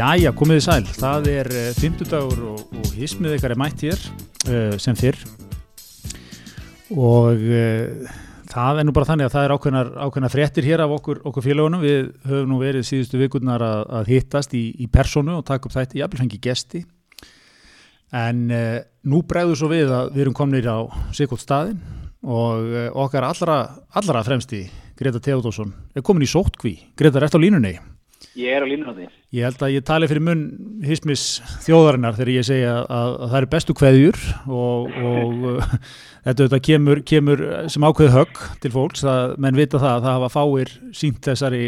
Jæja, komið þið sæl. Það er uh, fimmtudagur og, og hismið ykkar er mætt hér uh, sem fyrr og uh, það er nú bara þannig að það er ákveðnar, ákveðnar fréttir hér af okkur, okkur félagunum. Við höfum nú verið síðustu vikurnar að, að hittast í, í personu og taka upp þætti, jafnvel fengi gesti. En uh, nú bregður svo við að við erum komnir á Sikot staðin og okkar allra, allra fremsti Greta Theodósson er komin í sótkví. Greta, er eftir á línunni? Ég er á línunni. Ég held að ég tali fyrir munn hismis þjóðarinnar þegar ég segja að, að það eru bestu kveðjur og, og uh, þetta, kemur, kemur sem ákveð högg til fólks að menn vita það að það hafa fáir sínt þessari,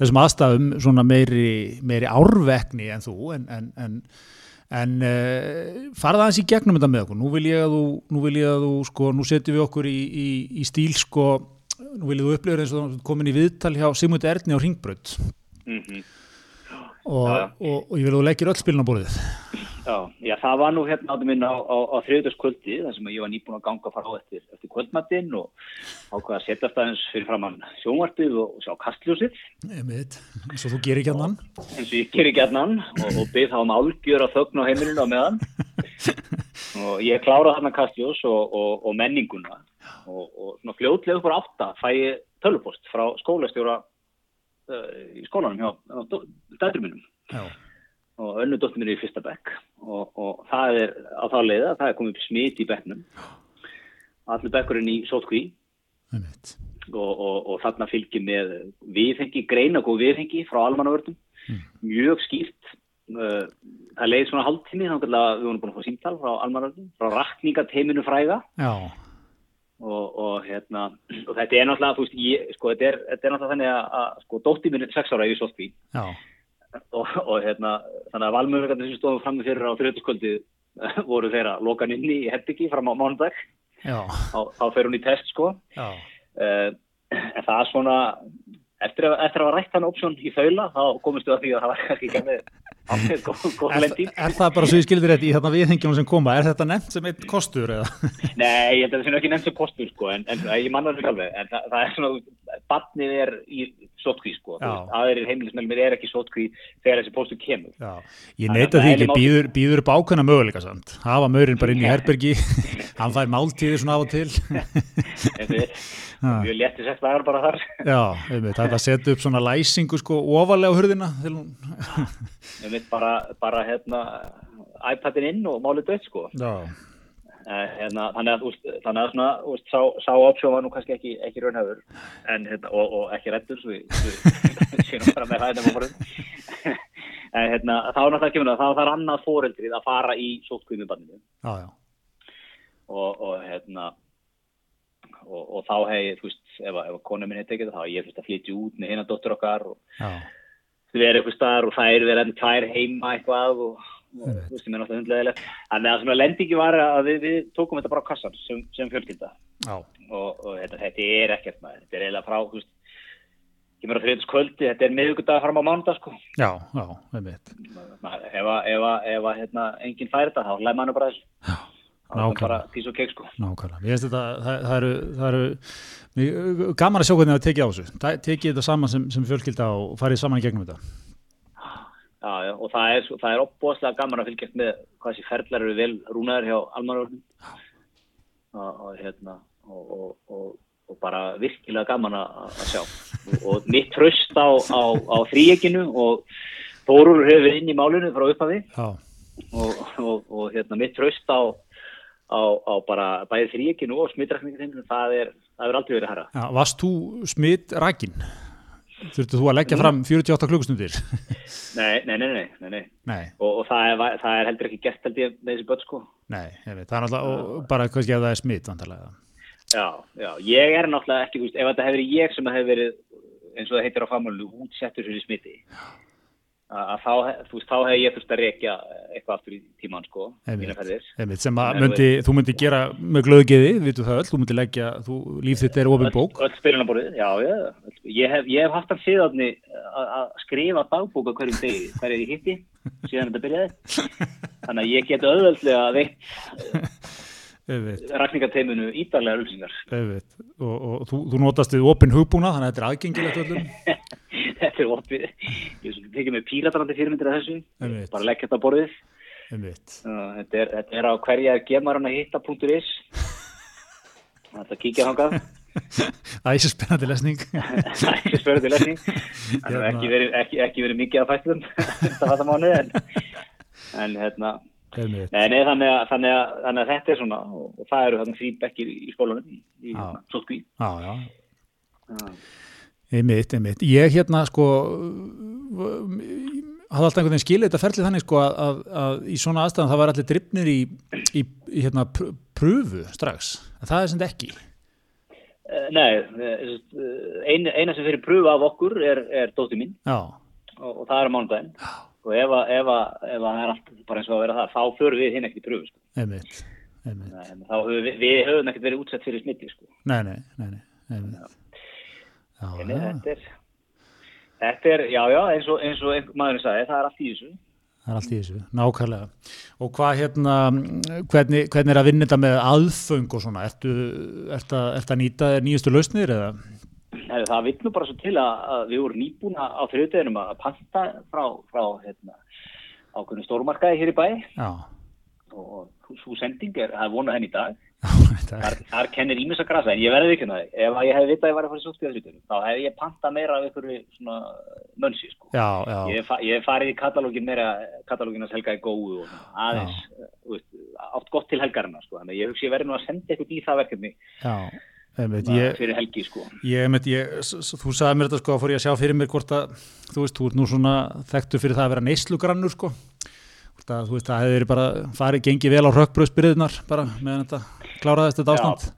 þessum aðstæðum svona meiri, meiri árvekni en þú en, en, en, en uh, farða aðeins í gegnum þetta með okkur. Nú vil ég að þú, nú vil ég að þú sko, nú setjum við okkur í, í, í stíl sko, nú viljum þú upplifa eins og komin í viðtal hjá Sigmund Erni á Ringbrödd Mm -hmm. og, og, og ég vil að þú leggir öll spilin á borðið. Já, já, það var nú hérna áttum minn á, á, á þriðdagskvöldi þar sem ég var nýbúin að ganga að fara á eftir, eftir kvöldmattinn og ákveða að setja staðins fyrir framann sjónvarpið og, og sjá kastljósið. Eins og þú gerir annan eins og ég gerir annan og byrð þá um álgjör að þögn á heimilinu á meðan. Og ég klára þarna kastljós og menninguna. Og svona fljóðlega upp á átta fæ ég tölupost frá skólastjóra í skólanum hjá dættur minnum og önnu dóttur minn er í fyrsta bekk. Og, og það er á þá leiða það er komið upp smit í bekknum. Allir bekkurinn í sótkví. Og, og, og þarna fylgir með viðhengi, greina og viðhengi frá almannavörðum mm. mjög skýrt. Það leiði svona hálftími þá við vorum búin að fá símtal frá almannavörðum frá rakningateiminu fræga. Já Og, og, hérna, og þetta er náttúrulega veist, ég, sko, þetta, er, þetta er náttúrulega þannig að, að sko, dótti minn er 6 ára í Sotví og, og hérna, þannig að valmöðurgarnir sem stóðum fram með fyrir á þrjötuskvöldi voru þeirra lokan inn í Herbyggi fram á mánudag. Þá, fer hún í test sko. Uh, en það er svona eftir að, eftir að var rætt hann option í þaula þá komistu að því að það var ekki ekki með Er, er það bara svo ég skildir þetta í þarna viðhengjum sem koma, er þetta nefnt sem eitt kostur eða? Nei, ég held að það er ekki nefnt sem kostur sko, en, en ég manna ekki alveg, en það, það er svona, barnið er í sótkví sko, aðeirir heimilismælumir er ekki sótkví þegar þessi postur kemur. Já, ég neyta því ekki, býður, býður ákveðna möguleika samt, hafa maurinn bara inn í herbergi, hann fær máltíði svona af og til. Mjög létti sett vægar bara þar. Já, það er að setja upp svona læsingu sko ofalega hurðina til hún við mitt bara, bara hérna, iPadin inn og málið dött sko. Uh, hérna, þannig að, úst, þannig að svona, úst, sá, sá opsjón var nú kannski ekki, ekki raunhafur hérna, og, og ekki reddur svo við sínum bara með hæðum og forum en hérna, þá er náttúrulega ekki þá þarf annað fóreldrið að fara í sótkvímibanninu og, og hérna og, og þá hef ég, þú veist, ef, ef konu minn hefði tekið það, þá ég fyrst að flytja út með hérna dóttur okkar og við erum eitthvað starf og það er við erum tvær heima eitthvað og þú veist ég með náttúrulega hundleðilegt þannig að svona lendingi var að við, við tókum þetta bara á kassan sem, sem fjölskylda. Og, og þetta, þetta er ekkert maður. Þetta er eiginlega frá, þú veist kemur á þriðskvöldi, þetta er miðugundag fram á mánudag sko. Já, já, við veit ef að hérna, enginn færi þetta, þá læg mann bara þessu. Já, nákvæmlega. kek, sko. nákvæmlega, ég veist þetta það, það eru, það eru gaman að sjá hvernig það tekið á þessu. Tekið þetta saman sem, sem fjölskylda og farið saman í gegnum þetta. Já, já, og það er, það er opbóðslega gaman að fylgjast með hvað þessi ferðlar eru vel rúnaður hjá almanvörnum og, og hérna og, og, og bara virkilega gaman að sjá. Og mitt tröst á, á, á þrýjeginu og Þórur hefur við inn í málunum frá upphafi. Og hérna mitt tröst á á, á bara bæðið þrýjeginu og smittrækninginu, það er það er aldrei verið herra. Ja, varst þú smittrækin? Þurftu þú að leggja mm. fram 48 klukkustundir? nei, nei, nei, nei, nei. nei. Og, og það, er, það er heldur ekki gert held ég með þessi börn sko. Nei, veit, það er náttúrulega, bara kannski að það er smitt vantarlega. Já, já, ég er náttúrulega ekki, veist, ef þetta hefur ég sem hefur verið, eins og það heitir á familju, útsettur fyrir smitti. Já að þá, þú veist, þá hef ég þurft að reykja eitthvað aftur í tíman sko einmitt, sem að myndi, þú myndi gera með glöðgeði, vitu það öll, þú myndi leggja þú, líf þitt er ofin bók. öll spilinaborðið, já, já, ég hef, ég hef haft að síðan að skrifa dagbóka hverjum degi, hverju ég hitti síðan þetta byrjaði. Þannig að ég get auðvöldlega veitt rækningateiminu ídarlega ölsingar og, og þú, þú notast við ofin hugbúna, þannig að þetta er aðgengilegt öllum þetta er ótt við, ég tekið með píratarandi fyrirmyndir af þessu, Einmitt. bara leggja þetta á borðið. Þetta er, þetta er á hverja gemaran að hitta.is Þetta kíkja þangað. Æsir spennandi lesning. Er spörðu til lesning Það hefur ekki verið, ekki, ekki verið mikið af fæstum þetta var það mánuð en, en hérna. Nei, nei, þannig, að, þannig, að, þannig að þetta er svona og, það eru þarna þrý bekkir í, skólanum í, í hérna, sótkví Já, já. Einmitt, einmitt. Ég hérna sko hafði alltaf einhvern veginn skilið þetta ferlið þannig sko að, að, að í svona aðstæðan það var allir drifnir í, í, í hérna pr pröfu strax. En það er sem ekki. Eh, Nei, eh, ein, eina sem fyrir pröfu af okkur er, er dóttir mín og, og það er mánudaginn og ef, að- ef, að- ef að það er allt bara eins og að vera það, þá förum við hinn í pröfu sko. einmitt. einmitt. Nei, þá höfum við, við höfum ekkert verið útsett fyrir smitti sko. Nei, nei, nei, nei. einmitt. En þetta er, þetta er, já, já, eins og, eins og maðurinn sagði, það er allt í þessu. það er allt í þessu, nákvæmlega. Og hvað hérna, hvernig, hvernig er að vinna þetta með aðföng og svona? Ertu, ertu, að, ertu að nýta þér nýjustu lausnir eða? Nei, það nú bara svo til að, að við vorum nýbúna á þriðdeginum að panta frá, frá hérna, ákveðinu stórmarkaði hér í bæ Já, og svo sending er, það er vonað henni í dag. Þar, kennir ímis að grasa, en ég verði ekki það. Ef að ég hefði vitað að ég var að fara í sótt í þriðdeginum, þá hefði ég pantað meira af einhverju svona mönsi, sko. já, já, Ég hef ég hef farið í katalógin meira, katalógin að selga í góðu aðeins, þú veist, átt gott til helgarina, sko. Þannig að ég hugsi ég verði nú að senda eitthvað í það verkefni já, einmitt. ég, fyrir helgi, sko. Ég, einmitt, þú sagði mér þetta sko að fór ég að sjá fyrir mér hvort að þú veist, þú ert nú svona þekktu fyrir það að vera neyslugrannur sko Hvort að, þú veist, það verið bara farið, gengið vel á rökkbröðsbyrðunar bara meðan þetta kláraðist þetta ástand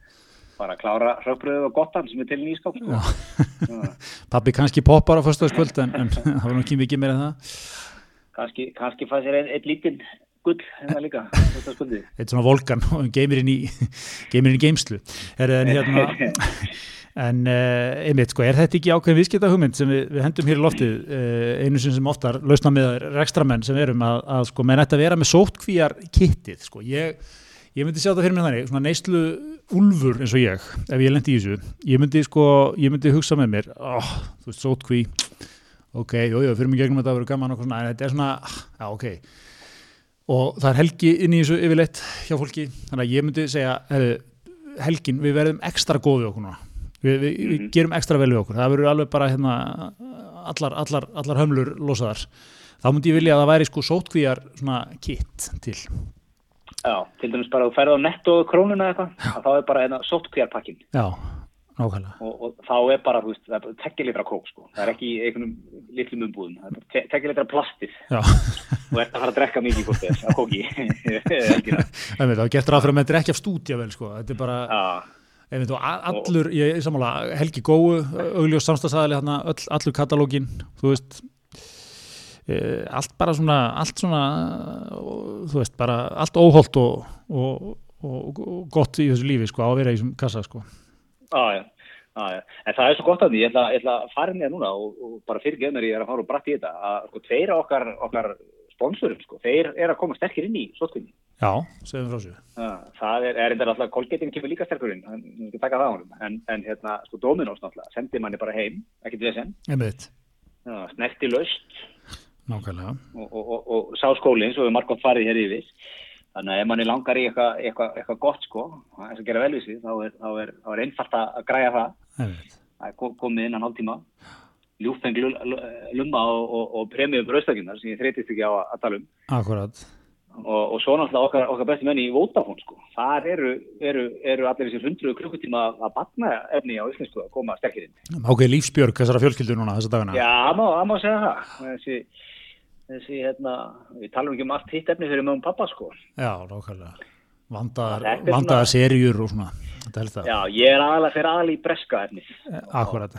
bara klára rökbröðu og gottan sem er til sko. Já. Pappi kannski poppar á föstaðskvöld en, en það var nú ekki mikið meira en það Kannski, kannski fæ sér einn ein lítinn gull hérna líka, þetta skuldið. eitt svona volkan og geimir inn í geimir inn í geimslu er, en hérna en uh, einmitt sko, er þetta ekki ákveðin viðskipta hugmynd sem við, við hendum hér í loftið uh, einu sem oftar lausna með rekstramenn sem erum að, að sko, menn ætti að vera með sótkvíjar kittið sko, ég Ég myndi sjá það fyrir mig þannig, svona neyslu úlfur eins og ég, ef ég lendi í þessu. Ég myndi sko, ég myndi hugsa með mér, oh, þú veist, sótkví, ok, jú, jú, fyrir mig gegnum þetta að vera gaman og svona, en þetta er svona, já, ok. Og það er helgi inn í þessu yfirleitt hjá fólki, þannig að ég myndi segja, helgin, við verðum ekstra góð við okkur núna. Við, við, við Mhm. gerum ekstra vel við okkur. Það verður alveg bara hérna, allar, allar, allar hömlur losaðar. Þá myndi ég vilja að það væri sko sótkvíjar svona kitt til. Já, til dæmis bara að þú ferð á netto krónuna eða eitthvað, að þá er bara hérna sóttkvíjarpakkin Já, nákvæmlega. og, og þá er bara, þú veist, það er bara tekja litra kók, sko. Það er ekki í einhvernum litlum umbúðum, það er bara te- tekja litra plastið Já, og ert að fara að drekka mikið hvort þess, að kóki. Það er gert ráð fyrir að menn drekja af stúdja vel sko, þetta er bara, Já, einmitt, allur, ég er sammála, Helgi Góu, augljós samstagsæðali allur katalógin, veist, e, allt bara svona, allt svona, veist, bara allt óholt og, og, og, og gott í þessu lífi sko, á að vera í þessum kassa sko. já, já. Já, já. En það er svo gott að því, ég ætla, ég ætla að fara inn í það núna og, og bara fyrir geðnir ég er að fara og bratt í þetta að sko, tveir af okkar, okkar sponsorum, sko, þeir er að koma sterkir inn í sótkvinni. Já, segjum frá sér. Já, það er, enda alltaf, kolgetin kemur líka sterkur inn, en ég skal taka það á honum, en, en hérna, sko, Dominos náttúrulega, sendi manni bara heim, ekkert við þess Einmitt, enn, snerti laust. Nákvæmlega. og, og, og, og sá skólinn, svo við margótt farið hér yfir, þannig að ef manni langar í eitthvað eitthva, eitthva gott, sko, þess að gera vel við sig, þá er, er, er einfalt að græja það, Einmitt, það er kom- komið innan hálftíma, ljúfeng lumma og, og, og premium bröðstökinnar sem ég þreytist ekki á að, tala um, akkurat. og, og svo náttúrulega okkar, okkar besti menni í Vodafone sko. þar eru, eru, eru allir þessir hundruðu klukkutíma að batna efni á íslensku að koma sterkir inn Ákveð lífsbjörg þessara fjölskyldur núna þessa dagana. Já, það má, má segja það þessi, þessi hérna, við talum ekki um allt hitt efni fyrir mögum pappa sko Já, nákvæmlega. Vandaðar, vandaðar serjur og svona. Já, ég er aðalega fyrir aðalega í breska efni Akkurat.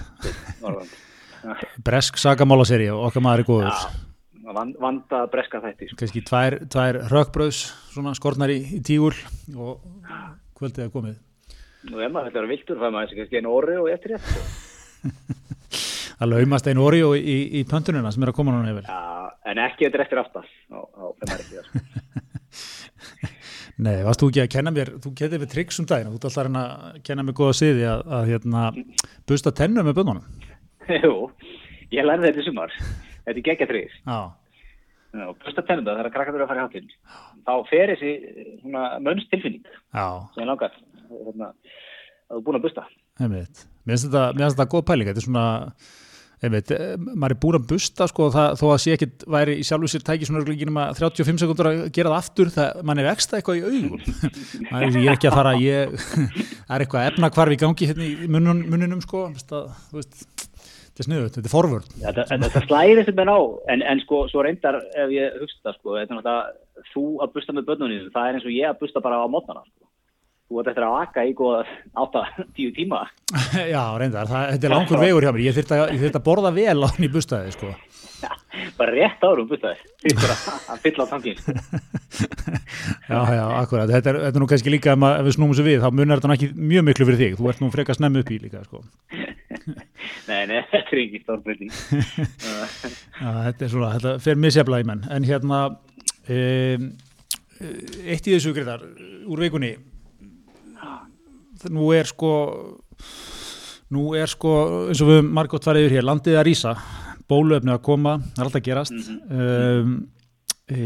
Bresk sagamálaserja og okkar maður er góður. Vanda breska þætti sko. Kannski tvær, tvær rökbröðs, svona skornar í, í tígul og kvöldið er komið. Nú ef maður þetta er viltur fæði maður þessi kannski einu orri og eftir rétt sko. Það laumast einu orði og í, í pöntununa sem er að koma núna yfir. Já, en ekki þetta er eftir er það sko. Nei, varst þú ekki að kenna mér, þú getið við tryggs um daginn, þú ert alltaf að reyna að kenna mér góða siði að, að hérna, busta tennu með bönnunum. Jú, ég lærði þetta í sumar. Þetta er geggjatrið Já, og busta tennunda þegar krakkar eru að fara í hátinn þá fer þessi svona mönns tilfinning já, sem ég langar hérna, að þú búin að busta. Einmitt. Mér finnst þetta, þetta góð pæling, þetta er svona, einmitt, eh, maður er búin að busta sko, það, þó að sé ekkit væri í sjálfu sér tæki svona örgulega nema 35 sekundur að gera það aftur, það, mann er eksta eitthvað í er, ég er ekki að fara, ég, er eitthvað efnakvarf í gangi hérna í munnun, munninum sko, það, þetta er sniðut, þetta er forvörd. þetta, þetta, slæðir þessi menn á en, en sko, svo reyndar ef ég hugst það sko, þetta er náttúrulega þú að busta með börnunum, það er eins og ég að busta bara á mótnana sko. þú ert eftir að vaka í góða 8-10 tíma Já, reyndar, það, þetta er langur vegur hjá mér, ég þurft að, borða vel á hann í bustaði sko. bara rétt árum bustaði að fylla á tankin. Já, já, akkurat, þetta er, þetta er nú kannski líka ef við snúmum sér við, þá munar þetta nú ekki mjög miklu fyrir þig, þú ert nú frekar snemmu upp í líka sko. Nei, nei, þetta er ekki stórbreyting þetta er svona, þetta fer misjafla í menn. En hérna um, eitt í þessu greitar úr vikunni. Nú er sko nú er sko, eins og við margótt farið yfir hér, landið að rýsa bóluefni að koma, það er alltaf að gerast. Um, e,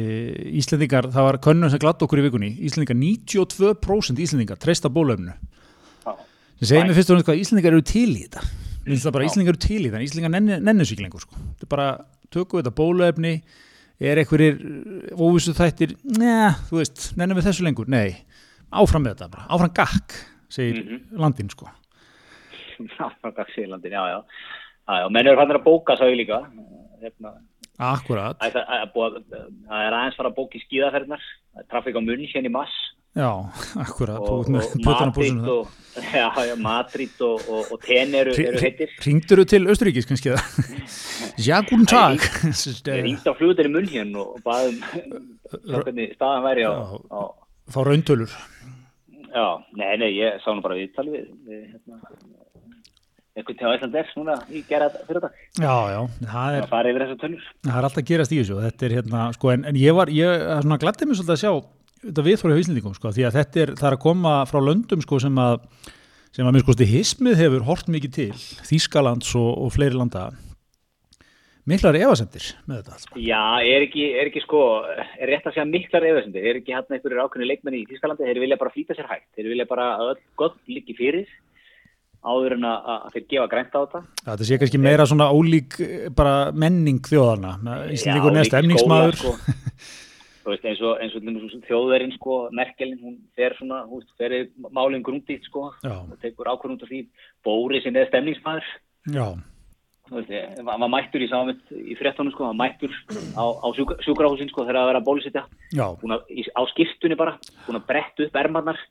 Íslendingar, það var könnun sem glatt okkur í vikunni. Íslendingar, 92% Íslendingar treysta bóluefnu Já. sem segir mér fyrst og náttúrulega hvað Íslendingar eru til í þetta Mér finnst það bara Já. Íslendingar eru til í þetta en Íslendingar nenni, nenni sig ekki lengur sko. þetta er bara, tökum við þetta bóluefni er einhverjir óvissu þættir, neða, þú veist nennum við þessu lengur, nei. Áfram með þetta bara, áfram gakk segir Mhm. landin sko. Frá Gagsílandin, já, já. Já, já, menn eru fannir að bóka, sá ég líka. Hérna, Akkurat, Það er, aðeins fara að bóka í skíðaferðnar, er trafík á munn hérna í mass já, akkurat og Madrid og, já, já, Madrid og, og, og Ten eru, heitir. Ringdur þú til Östuríkis kannski Já, gúrn tag Ég ringdi á flugutir í munn hérna og baðum sjá hvernig staðan væri á, Já. á Fá rauntölur Já, nei, nei, ég sá nú bara viðtal við, við hérna, eitthvað til Æslands núna í gerað fyrir þetta. Já, já, það er, Það það er alltaf gerast í þessu þetta er hérna, sko, en, en ég var, ég það svona glætti mig svolítið að sjá þetta viðþóri á Íslendingum, sko, því að þetta er, það er að koma frá löndum, sko, sem að sem að mér sko, hismið hefur hort mikið til Þýskalands og, og fleiri landa miklar efasendir með þetta, sko. Já, er ekki, er ekki sko, er rétt að segja miklar eðarsendir, er ekki hann einhverjir ákveðni leikmenni í Þískalandi, þeir vilja bara flýta sér hægt, þeir vilja bara að öll gott líki fyrir áður en að, að þeir gefa grænt á þetta. Já, þetta sé kannski meira svona ólík eh, bara menning þjóðarna neðst líka emningsmaður sko. Þú veist, eins og, eins og, og þjóðverinn, sko, Merkelin, hún fer svona, hún fer í málinn grúndið, sko, Já. og tekur ákvörðund af því, Bórisin er stemningsmaður, Já, þú veist, hann var mættur í samanmitt í fréttunum, sko, hann var mættur á, á sjúk, sjúkrahúsin, sko, þegar að vera að bólusetja, í, á skýrtunni bara, búin að bretta upp ermarnar.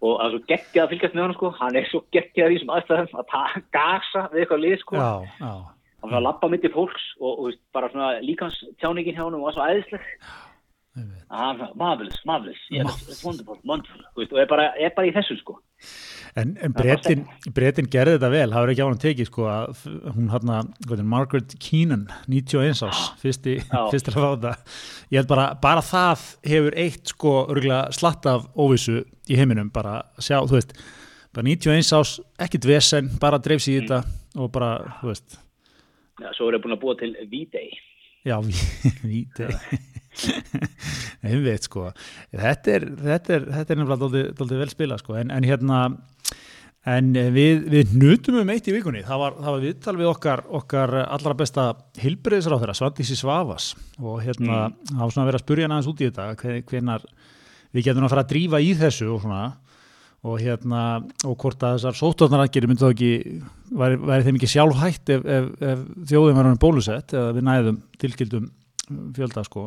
Og það er svo geggjað að fylgjast með hann, sko, hann er svo geggjað í þessum aðstæðum að gasa við eitthvað lið, sko, já, já. Hann var að lappa myndi fólks og, og bara svona líkanstjáningin hjá hann var svo æðisleg að svona, marvelous, marvelous, yeah, that's, wonderful, wonderful, og er bara, er bara í þessu, sko. En, en bretin, bretin gerði þetta vel, það var ekki á hann tekið sko að hún hann Margaret Keenan, 91 ás fyrsti, Já. fyrst að þetta ég held bara, bara það hefur eitt sko slatt af óvissu í heiminum, bara sjá, þú veist bara 91 ás, ekkit vesen bara dreifs í þetta og bara þú veist, Já, svo er ég búin að búa til V-Day. já, víti einmitt sko. Þetta er, þetta er, þetta er nefnilega dálítið vel spila sko, en, en hérna En við, við nutum um eitt í vikunni, það var, það var viðtal við okkar, okkar allra besta hilbriðisráð þeirra, Svandísi Svavas og hérna, það var svona vera að spurja hann aðeins út í þetta, hve- hvenar við getum að fara að drífa í þessu og svona. Og hérna, og hvort að þessar sóttvarnaraðgeri myndi þá ekki, væri, væri þeim ekki sjálf hægt ef, ef, ef þjóðum var hann bólusett eða við næðum tilgildum fjölda sko.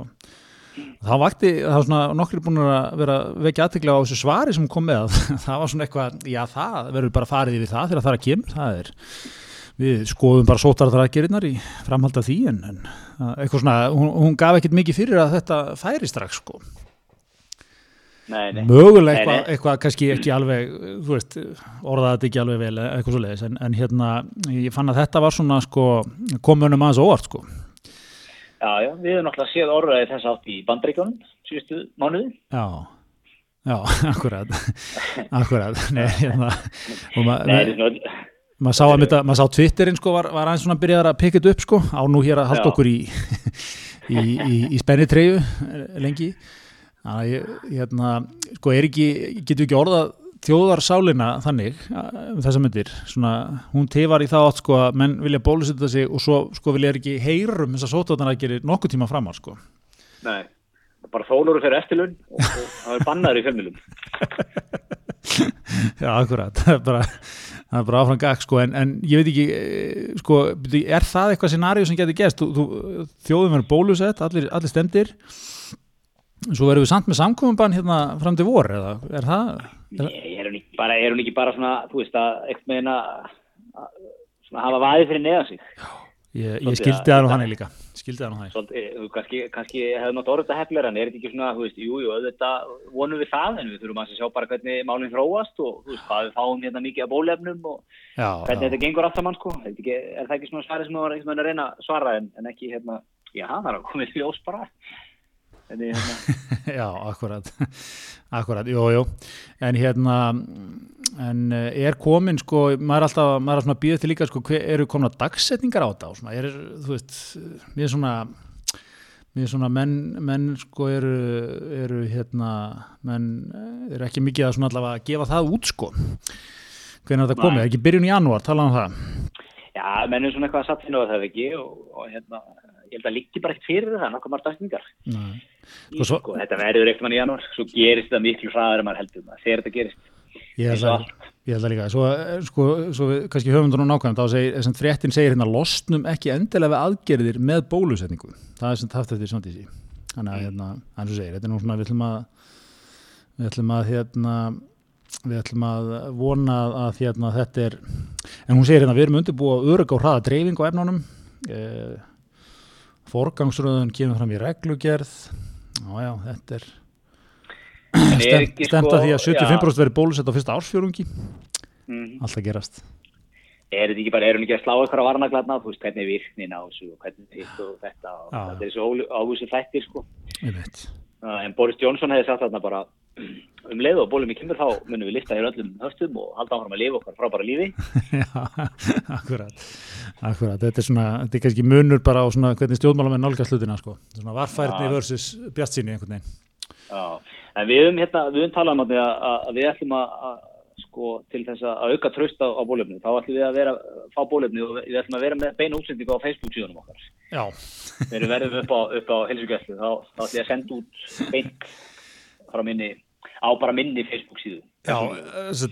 þá vakti, það var svona nokkri búin að vera vekja aðtekla á þessu svari sem kom með það var svona eitthvað, já það verður bara farið yfir það þegar það er að kemur, það er við skoðum bara sótarðaraðgerinnar í framhald af því en, en að eitthvað svona, hún, hún gaf ekkert mikið fyrir að þetta færi strax sko Nei, nei. mögulega eitthvað, nei. eitthvað kannski ekki alveg, þú veist, orðaði þetta ekki alveg vel eitthvað svo leiðis, en, en hérna ég fann að þetta var svona sko komunum aðeins óvart sko Já, já, við erum náttúrulega séð orðaði þess átt í bandaríkjónum síðustu mánuði. Já, já, akkurat akkurat, nei, hérna og ma- Nei, þetta er svona öll, maður sá, maður sá Twitterinn sko var, var aðeins svona að byrja að þetta upp sko á nú hér að halda okkur í í, í, í spenni treyju lengi. Þannig að ég, hérna, sko er ekki getur ekki orðað þjóðarsálina þannig um þessa myndir svona, hún tefar í það átt sko að menn vilja bólusetta sig og svo sko vilja ekki heyrum þess að sótátan að gera nokkuð tíma framar sko Nei, bara þólur fyrir eftirlun og, og það er bannaður í fjölmjölum. Já, akkurat, það er bara, það er bara áfram gag sko, en, en ég veit ekki, eh, sko, er það eitthvað scenaríu sem getur þú, þjóðum verður bólusett, allir, allir stemdir, svo verðum við samt með samkominbann hérna fram til vor, eða er það? Nei, er hún ekki bara, er hún ekki bara svona, þú veist, að eitthvað með hérna að hafa vaðið fyrir neða sig. Ég, ég Svolítið skildi að- það nú hann líka, skildi það nú hann. Svolítið, þú kannski, hefði mátt orðið þetta hefnilega, en er þetta ekki svona, þú veist, jú, jú, auðvitað vonum við það, en við þurfum að sjá bara hvernig málinn þróast og, þú veist, hvað við fáum hérna mikið af bólefnum og Já, hvernig já, þetta gengur allt saman, sko. Er, er það ekki svona svarið sem að reyna að svara, en, en ekki, hérna, já, það er að komið ljós bara. En, hérna, já, akkurat, akkurat, jú, jú, en hérna, en eh, er komin, sko, maður er alltaf, maður er svona býðið til líka, sko, eru komna dagsetningar á þetta svona, er, þú veist, mér er svona, mér er svona, menn, menn, sko, eru, eru, hérna, menn eh, eru ekki mikið að svona allavega að gefa það út, sko, hvernig þetta komið, er ekki byrjun í janúar, tala um það, já, menn er svona eitthvað að satt inn á það ekki og, og hérna, ég held að líki bara ekkert fyrir það, nokkuð margt dæsningar. Nei. Sko, svo- sko, þetta verður ekkert mann í janúar, svo gerist það miklu hraðar en maður heldur maður, þegar þetta gerist. Ég held að, ég held að líka, svo, eh, sko, svo við, kannski höfundur og nákvæm, þá segir, sem fréttin segir hérna, losnum ekki endilega við aðgerðir með bólusetningu. Það er sem haft eftir samtísi. Þannig að, hérna, eins og segir, þetta er nú svona, við ætlum að, við ætlum að, hérna, við ætlum að vona að, hérna, þetta er, en hún segir hérna, við erum undirbúa örug á hraða dreifing á efnunum, eh, forgangsröðun kemur fram í reglugerð, já, já, þetta er, er ekki, stemt sko, því að 75% já, verið bólusett á fyrsta ársfjörungi mhm. alltaf gerast. Er þetta ekki bara, er hún ekki að slá eitthvað varnaglarna, þú veist, hvernig er virknin á þessu og hvernig hitt og þetta og þetta er svo ávísu þættir, sko. ég veit En Boris Johnson hefði sagt þarna bara um leið og bólum í kemur þá munum við lista hér öllum höstum og halda áfram að lifa okkar frábæra lífi. Já, akkurat, akkurat, þetta er svona, þetta er kannski munur bara á svona hvernig stjórnmálamenn nálgast hlutina sko, svona varfærni Já. versus bjartsinni einhvern veginn. Já, en við höfum hérna, við höfum talað um að, að, að við ætlum að, að sko til þess að auka tröst á, á bólefni, þá ætlum við að vera, fá bólefni og við ætlum að vera með beina útsendingu á Facebook síðanum okkar. Já, Þegar við verðum upp á, á helsugæslu, þá, þá ætlum ég að senda út beint minni, á bara minni Facebook síðu. já,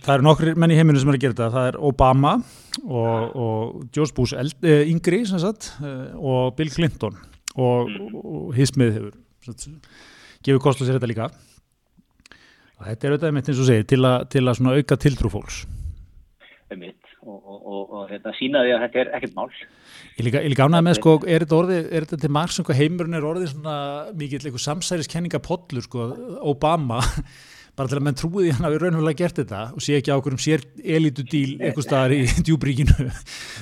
það eru nokkri menn í heiminu sem er að gera þetta, það er Obama og, og George Bush eld, eh, yngri sem sagt, eh, og Bill Clinton og, og hismið hefur gefur kostlega sér þetta líka og þetta er auðvitað mitt eins og segir til, a, til að auka tiltrú fólks. um mitt og, og, og, og þetta sína því að þetta er ekkert mál. Ég líka, líka ánægði með, sko, er þetta orðið, er þetta til margs um hvað heimurinn er orðið svona mikill eitthvað samsæriskenninga pollur, sko, Obama, bara til að menn trúið í hann að við raunverulega gert þetta og sé ekki á okkur um sér elitu díl eitthvað staðar í djúbríkinu,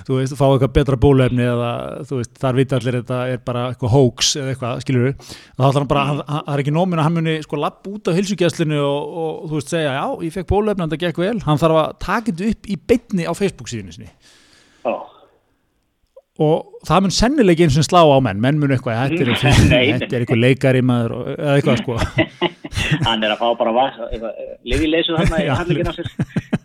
þú veist, fá eitthvað betra bólefni eða, þú veist, þar vita allir þetta er bara eitthvað hoax eða eitthvað, skilur við, þá ætlar hann bara, hann- hann- er ekki nómin að hann muni, sko, lapp út á hilsugjæslinu og, og, þú veist, segja, já, ég fekk bólefni, það gekk vel, hann þarf að taka þetta upp í beinni á Facebook síðinu sinni. Já, og það mun sennilega eins og slá á menn menn mun eitthvað, þetta er, nei. þetta er eitthvað leikari maður eða eitthvað sko hann er að fá bara vas, lifileysu þarna í sér.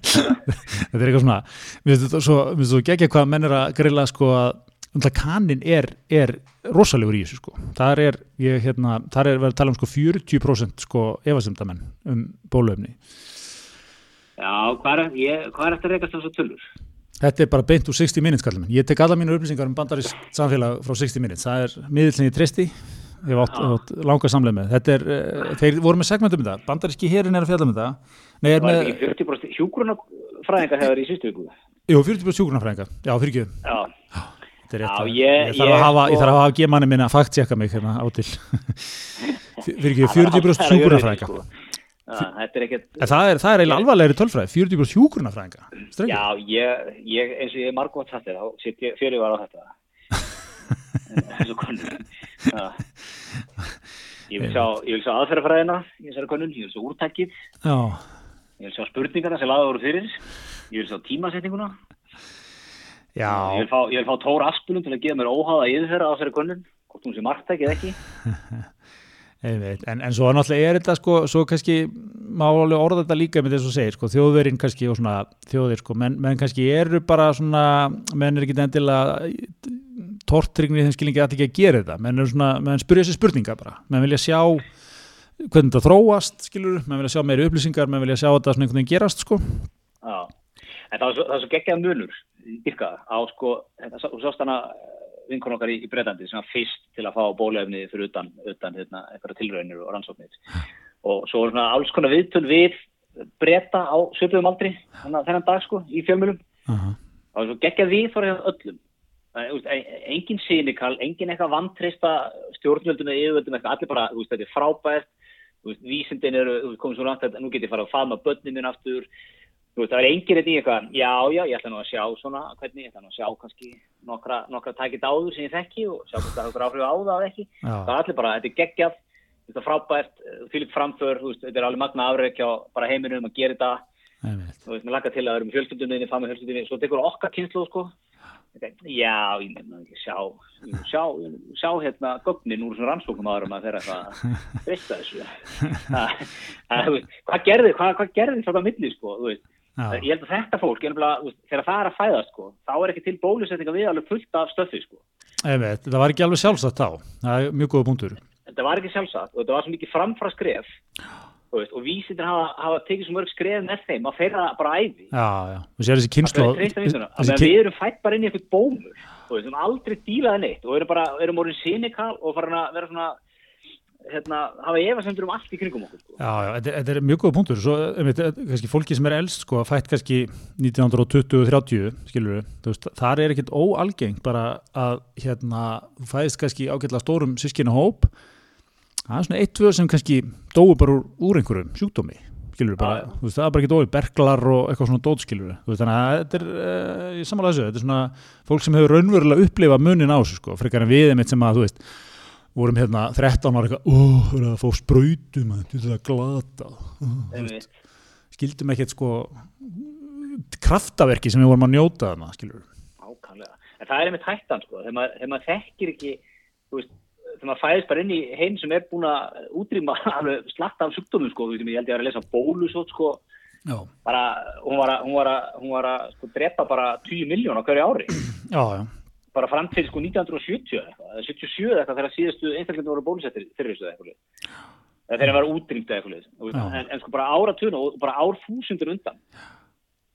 þetta er eitthvað svona mér finnst þú geggja hvað menn er að grilla sko að kannin er, er rosalegur í þessu sko þar er, ég, hérna, þar er verið að tala um sko 40% sko efasendamenn um bólöfni Já, hvað er, ég, hvað er þetta að rekast þess að tölur? Þetta er bara beint úr 60 minutes kallum. Ég tek alla mínu upplýsingar um bandarist samfélag frá 60 minutes. Það er miðillin í tristi. Ég átt, átt langa samleið með. Þetta er, uh, þeir voru með segmentum um þetta. Bandaríski herin er að fjalla um þetta. Nei, er með, þetta ekki 40% hjúgrunafræðingar hefur í sístu viku? jú, 40% sjúkurnafræðinga. Já, fyrir ekki. Já, Þetta er rétt. Já, að- ég- ég, þarf að hafa, að hafa gemanni minna að fakt-tjekka mig hérna á til. fyrir ekki, 40% sjúkurnafræðinga. Þetta er ekkert, En það er, það er eiginlega alvarlegri tölfræði. 40% sjúkurnafræðinga. Strengur. já, ég, ég, eins og ég er margótt þér, þá sitt ég fyrir var á þetta. eins og konun. Ég vil sjá, ég vil sjá aðferðafræðina í þessari konun, ég vil sjá úrtækið, Já, ég vil sjá spurningarna sem laða voru fyrir, ég vil sjá tímasetninguna, Já, Ég vil fá, fá Tór Aspelund til að gefa mér óháða yfirferða á þeirri konun, hvort hún sé margtækið ekki. En, en svo náttúrulega er þetta sko, svo kannski má alveg orða þetta líka með þess að segja, sko, þjóðverinn kannski og svona þjóðir, sko, menn, menn kannski eru bara svona, menn er ekki endilega tortryggnir í þeim skilningi allir ekki að gera þetta, menn er svona, menn spyrja sér spurninga bara, menn vilja sjá hvernig þetta þróast, skilur, menn vilja sjá meiri upplýsingar, menn vilja sjá þetta svona einhvern veginn gerast, sko. Já, en það er svo, það svo geggjað munur, yrka, á sko, þú sást hana vinkun okkar í, í Breitlandi sem var fyrst til að fá bólefni fyrir utan, utan hérna, eitthvað tilraunir og rannsóknir. Og svo var svona alls konar viðtöl við breyta á söpöðum aldri þennan dag sko, í fjölmjölum. Uh -huh. Var svo geggjað við þar hjá öllum. Veist, e- engin sínikal, engin eitthvað vantrista stjórnvöldum eða yfirvöldum eitthvað, allir bara, þetta er frábært, vísindin eru, komið svo langt að nú get ég fara að faðma börnin minn aftur, þú veist, það er engin þetta í eitthvað, já, já, ég ætla nú að sjá svona, hvernig, ég ætla nú að sjá kannski nokkra, nokkra takit áður sem ég þekki og sjá hvort það hefur áhrif á það ekki. Já. Það er allir bara, þetta er geggjað, þetta er frábært, fylgt framför, þú veist, þetta er alveg magna afreikja bara heiminum að gera þetta, þú veist, mér lakka til að vera með fjölskyldunni, fá með fjölskyldunni, svo tekur okkar kynslu, sko. Já, ég nefna ekki, sjá, sjá, sjá hérna gögnin úr svona rannsóknum áður um að þeirra eitthvað þessu. Það, það, veist, hvað gerði, hvað, hvað gerði þetta milli, sko, þú veist. Já, Ég held að þetta fólk, þú þegar það er að fæðast, sko, þá er ekki til bólusetninga við alveg fullt af stöfi, sko. einmitt, það var ekki alveg sjálfsagt þá, það er mjög góða punktur. Þetta var ekki sjálfsagt og þetta var svo mikið framfra skref, þú veist, og vísindir hafa, hafa tekið svo mörg skref með þeim að þeirra bara æfi. Já, já, og sér þessi Það kynslu að við erum fætt bara inn í eitthvað bómur, þú veist, við erum aldrei dílaði neitt og erum bara, erum orðin sinikal og farin að vera svona, hérna, hafa efasendur um allt í kringum okkur, sko. Já, já, þetta, er- þetta er mjög góða punktur. Svo, einmitt, eh, kannski fólki sem er elst sko, fætt kannski 1920-30 skilur við, veist, þar er ekkit óalgeng bara að hérna, fæðist kannski ágætlega stórum sískina hóp það er svona eitt, tvö sem kannski dóu bara úr, úr einhverjum sjúkdómi skilur við bara, þú veist, það er bara ekki dói berglar og eitthvað svona dót skilur við, þannig að þetta er, uh, ég samanlega þessu, þetta er svona fólk sem hefur raunverulega upplifað munin á þessu sko, frekar en við vorum hérna 13 ára eitthvað, ó, það er að fá sprautum þetta er að glata. Einmitt. skildum ekkert sko kraftaverki sem við vorum að njóta þarna, skilur Ákvæmlega. En það er einmitt hættan, sko, þegar maður, maður þekkir ekki, veist, þegar maður fæðist bara inn í heim sem er búin að útrýma slatta af sjúkdómum, sko, veist, ég held ég að vera að lesa bólusótt, sko, bara, hún var að, hún var að, hún var að, sko, drepa bara 10 miljón á hverju ári, já, já, bara fram til, sko, 1970 eða eitthvað, eða 77 eða eitthvað, þegar síðastu einstaklega voru bólusettir fyrir þessu eitthvað, þegar það var eða eitthvað, en, en sko, bara áratuna og bara ár þúsundur undan,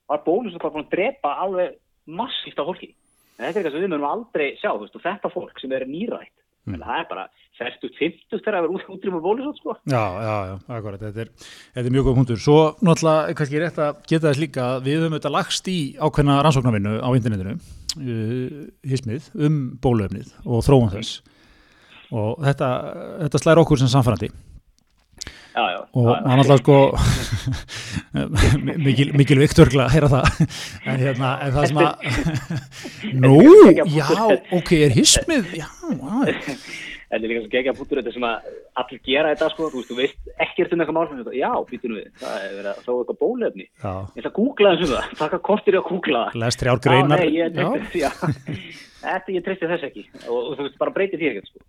var bólusett bara búin að drepa alveg massíft af fólki. En þetta er eitthvað sem við munum aldrei sjá, veist, og þetta fólk sem er nýrætt, Mm. en það er bara 40-50 þegar það er út, útrýma bólusett, sko. já, já, já, akkurat þetta er, þetta er mjög góð punktur svo náttúrulega, kannski rétt að geta þess líka að við höfum þetta lagst í ákveðna rannsóknarvinnu á internetinu uh, hismið, um bóluefnið og þróun þess og þetta, þetta slær okkur sem samfærandi Já, já. og hann alltaf sko mikil, mikil viktörgla að heyra það. En hérna en það sem að nú, já, ok, er hismið? Já, já, Þetta er líka svo gegja pútur þetta sem að allir gera þetta sko, þú veist, þú veist ekkert um eitthvað mál, þú veist, já, býtum við, það er verið að þróa eitthvað bólefni. Ég ætla að googla þessum það, taka kostir í að googla það. les þrjár greinar. Já, nei, ég já. Þetta, ég treysti þess ekki. Og, og þú veist, bara breyti því ekkert sko.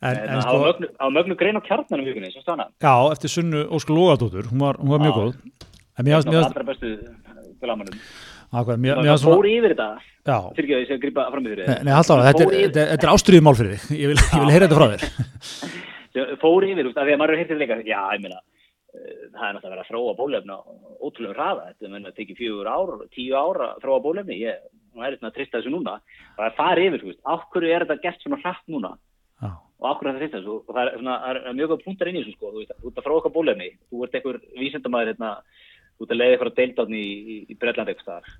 en, en Það sko var mögnu, á mögnu grein á kjarnanum vikunni, svo stanna. Já, eftir Sunnu Ósk Lógadóttur, hún var, hún var mjög góð. En mér Það finnst, allra bestu glammanum. mér mér Það finnst fór yfir þetta, já, fyrir ekki að ég sé að grípa fram í fyrir nei, alltaf, þetta er, yfir- þetta er- þetta er ástriðið mál fyrir þig, ég vil, vil heyra þetta frá þér. sem fór yfir, af því að maður er heyrtið leika, já, ég meina, eh, það er náttúrulega verið að þróa bólefni á ótrúlega hraða, þetta menn að tekið fjögur ár, tíu ár að þróa bólefni, ég, nú er þetta að trista þessu núna, það er farið yfir, þú veist, af hverju er þetta gert svona hratt núna? Já, og af hverju er þetta trista þessu, og það er, svona, er mjög góð punktar inn í þessu, sko, þú veist, þú ert að þróa eitthvað bólefni, þú ert einhver vísindamæður, hérna, þú ert að leiða eitthvað deildátni í, í, í Bretland eitthvað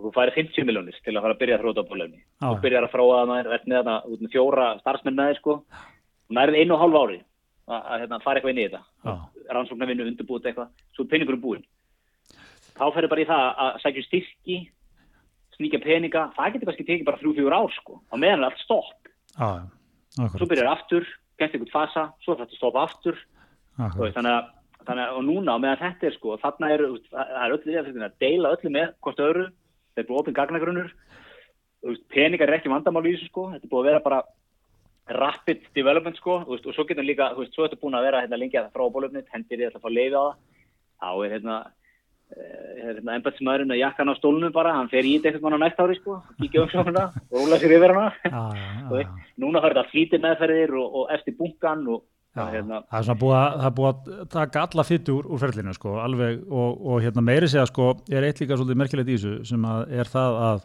og þú færi 50 miljónir til að fara að byrja að þróa bólefni Já. og byrjar að þróa það með þarna, út með fjóra starfsmenn með þér, sko, og nærið einu og hálf ári að, að hérna, fara eitthvað inn í þetta. Já, rannsóknarvinnu undirbúið eitthvað, svo er peningurum búinn. Þá ferður bara í það að sækja um styrki, sníkja peninga, það getur kannski tekið bara þrjú, fjögur ár sko, á meðan er allt stopp. já, já, Svo byrjar aftur, gæst einhvern fasa, svo er þetta stoppa aftur, veist, þannig að, þannig að, og núna á meðan þetta er sko, þarna er, það það er öllu við að deila öllu með hvort öðru, þetta er bara opinn gagnagrunnur, peningar er ekki vandamál í þessu sko, þetta er búið að vera bara rapid development sko, veist, og svo getur líka, veist, svo er þetta búin að vera hérna lengi að frá bólöfnit, hendir ætla að fá leiði á það, þá er hérna, eh, er hérna að jakkan á stólunum bara, hann fer í þetta eitthvað á næsta ári sko, kíkja um svona og rúla sér yfir hana, Já, já, já, núna fær þetta flítið meðferðir og, og eftir bunkan og hérna, það er svona búið að, búið að taka alla fyttu úr, úr ferlinu sko, alveg. Og, og hérna meiri segja sko, er eitt líka svolítið merkilegt í þessu sem að er það að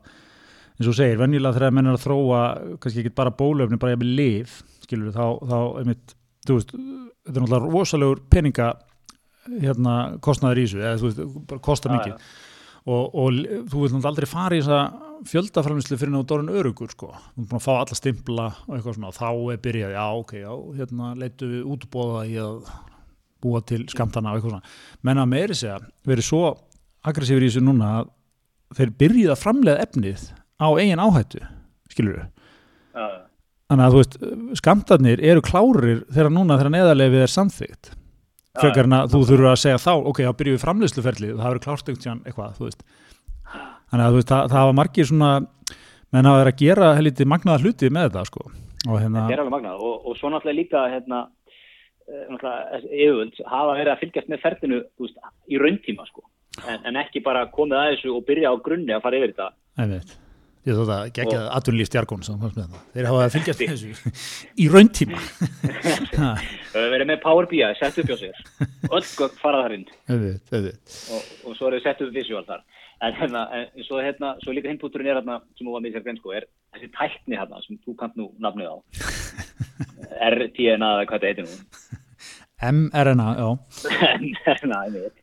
eins og segir, venjulega þegar menn er að þróa kannski ekki bara bólöfni, bara jafnvel lif skilur þá, þá einmitt veist, þetta er náttúrulega rosalegur peninga hérna kostnaður í þessu, eða þú veist, bara kosta Já, mikið. og, og l- þú vilt náttúrulega aldrei fara í þessa fjöldaframlislu fyrir náttúrulega dórun örugur sko, þú er búin að fá alla stimpla og eitthvað svona, og þá er byrjað, já ok, já, hérna leitu við útbóða í að búa til skamtana og eitthvað svona. Menn að meiri segja, verið svo aggressífur í þessu núna að þeir byrjuð að framlega efnið á eigin áhættu, skilur við já, þannig að þú veist, skamtarnir eru klárir þegar núna þegar neðarlefið er samþygt frekar en að þú þurfur að segja þá ok, þá byrjuð við framleiðsluferlið það verður klárt eitthvað, þú veist. Þannig að veist, það, það var margir svona menn að vera að gera helítið magnaða hluti með þetta, sko. Og hérna, og, og svo náttúrulega líka hérna, eh, náttúrulega yfirvöld hafa verið að fylgjast með ferðinu veist, í rauntíma sko. En, en ekki bara komið að þessu og byrja á grunni að fara yfir þetta ég þótt að gegja atvinnlíf stjargón sem fannst með það, þeir hafa fylgjast með þessu í rauntíma. Ha, Það hefur verið með Power BI, sett upp hjá sér. Öll gögn fara þar inn. Og, og svo er þau sett upp visual þar. En, hérna, en svo, hérna, svo líka hinpúturinn er hérna sem þú var með sér grein sko er þessi tækni hérna sem þú kant nú nafnið á. RTNA eða hvað þetta heitir nú. mRNA, já, mRNA einmitt.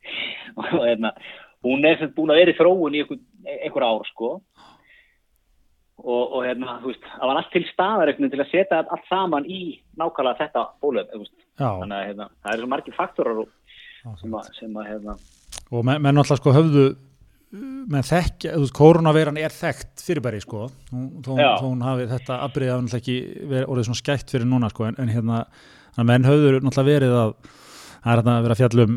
og hérna hún er sem búin að vera í þróun í einhver ár sko og, og hérna, þú veist, það var allt til staðar einhvern veginn til að setja allt saman í nákvæmlega þetta bólöf, þú veist, já, þannig að hérna, það eru svo margir faktorar og, sem að, sem að hérna, og menn, menn alltaf sko höfðu menn þekkja, þú veist, koronaveiran er þekkt fyrirbæri sko, hún, þó, hún hafi þetta afbreyða hann ekki verið orðið svona skætt fyrir núna sko, en, en hérna, að menn höfðu náttúrulega verið að það er að vera að fjallum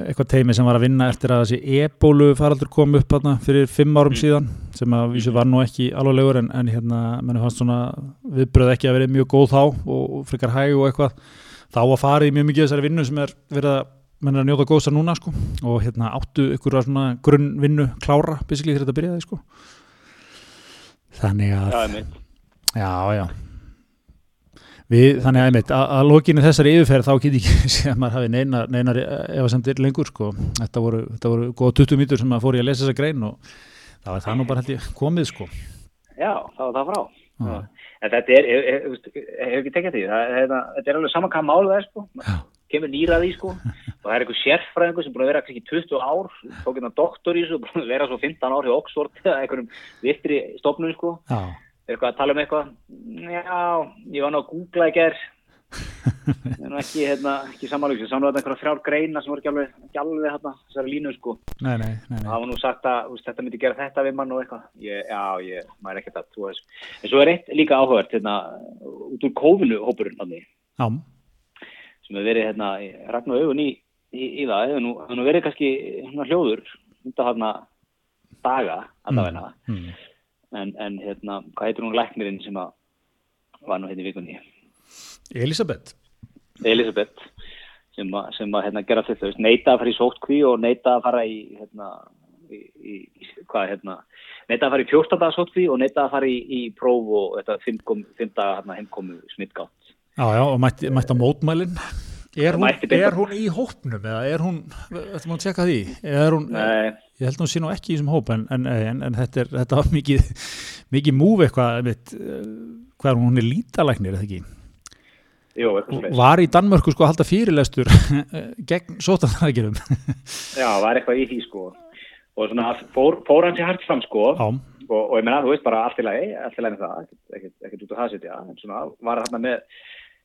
eitthvað teimi sem var að vinna eftir að þessi ebólu faraldur kom upp hérna fyrir fimm árum síðan sem að vísu var nú ekki alvarlegur en, en hérna, menn fannst svona viðbröð ekki að verið mjög góð þá og, frekar hæg og eitthvað. Þá að fara í mjög mikið þessari vinnu sem er verið að menn er að njóta góðsa núna sko og hérna áttu ykkur svona grunnvinnu klára basically þegar þetta byrjaði sko. Þannig að já, já við, þannig að einmitt, að, lokinu þessari yfirferð þá get ég ekki sé að maður hafi neinar, neinar efasendir lengur sko. Þetta voru, þetta voru góða 20 mítur sem að fór ég að lesa þessa grein og það var það nú bara held ég komið sko. Já, það var það frá. Já. en þetta er, ég- ég- þú veist, ég hef ekki tekið því? Það, þetta, er alveg saman hvað mál það er sko. Já. kemur nýra því sko. Og það er einhver sérfræðingur sem búin að vera kannski 20 ár tók hérna doktor í þessu og búin að vera svo 15 ár hjá Oxford eða einhverjum vittri stofnun sko. Já, er eitthvað að tala um eitthvað? Já, ég var nú að googla í ger ég er nú ekki, hérna, ekki samanlug ég sá nú þetta einhverja þrjár greina sem voru ekki alveg, ekki alveg hérna, þessari línu sko. Nei, nei, nei, nei. það var nú sagt að þú veist, þetta myndi gera þetta við mann og eitthvað. Ég, já, ég, ekkert að trúa þessu. En svo er eitt líka áhugavert hérna, út úr kófinu hópurinn sem hefur verið hérna, ragnar augun í, í, í það. Hefur nú, nú verið kannski hérna, hljóður undan hérna daga allavegna mm. En, en hérna, hvað heitir hún læknirinn sem að var nú hérna í vikunni? Elisabeth Elisabeth sem að, sem að hérna, gera þetta, neita að fara í sótkví og neita að fara í, hérna, í, í, hvað, hérna, neita að fara í 14 dagar sótkví og neita að fara í, í próf og þetta 5 dagar hérna, heimkomu smittgátt. já, já, og mætti, mætti á mótmælin. Er hún, er hún í hópnum eða er hún, þetta má tjekka því? Er hún, Nei, ég held að hún sé nú ekki í þessum hóp en, en, en, en þetta, er, þetta var mikið mikið múf eitthvað eh, hvað er hún, er lítalæknir eða ekki svolítið. var í Danmörku sko að halda fyrirlestur gegn sótanæðagirum Já, var eitthvað í því, sko. Og svona, fór, fór hann sér hægt fram, sko, já, og, og ég menna, þú veist, bara allt í lagi, allt í lagi með það, ekkert- út á það setja, en svona, var hann með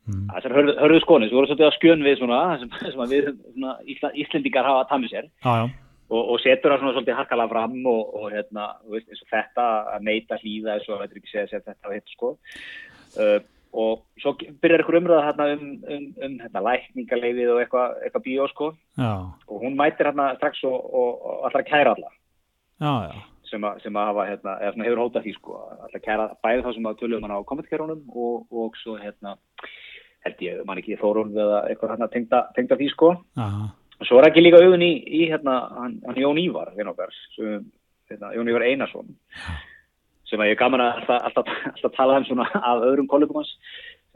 Mm. þessar hörðu, hörðu skoni, svo voru svolítið að skjön við svona, sem, sem við svona, Ísla, Íslendingar hafa að tamið sér. já, já, og, og setur það svona svolítið harkalega fram og, og hérna, veist, eins og þetta að neita hlýða eins og þetta ekki segja sér þetta og hitt sko uh, og svo byrjar ykkur umröða hérna um, um, um hérna, lækningaleifið og eitthvað eitthva bíó sko já, og hún mætir hérna strax og, og, að kæra alla já, já. sem, að, sem að hafa, hérna, hefur hótað því sko, alltaf kæra bæði þá sem að tölum hann á kommentkerunum og, og svo hérna, held ég, man ekki Þórólf eða eitthvað hérna tengda, tengda því sko. Aha. Og svo er ekki líka augun í, í hérna, hann, hann Jón Ívar, okkar, sem, hérna, Jón Ívar Einarsson, sem að ég er gaman að alltaf, alltaf, alltaf tala um svona af öðrum kollegum hans,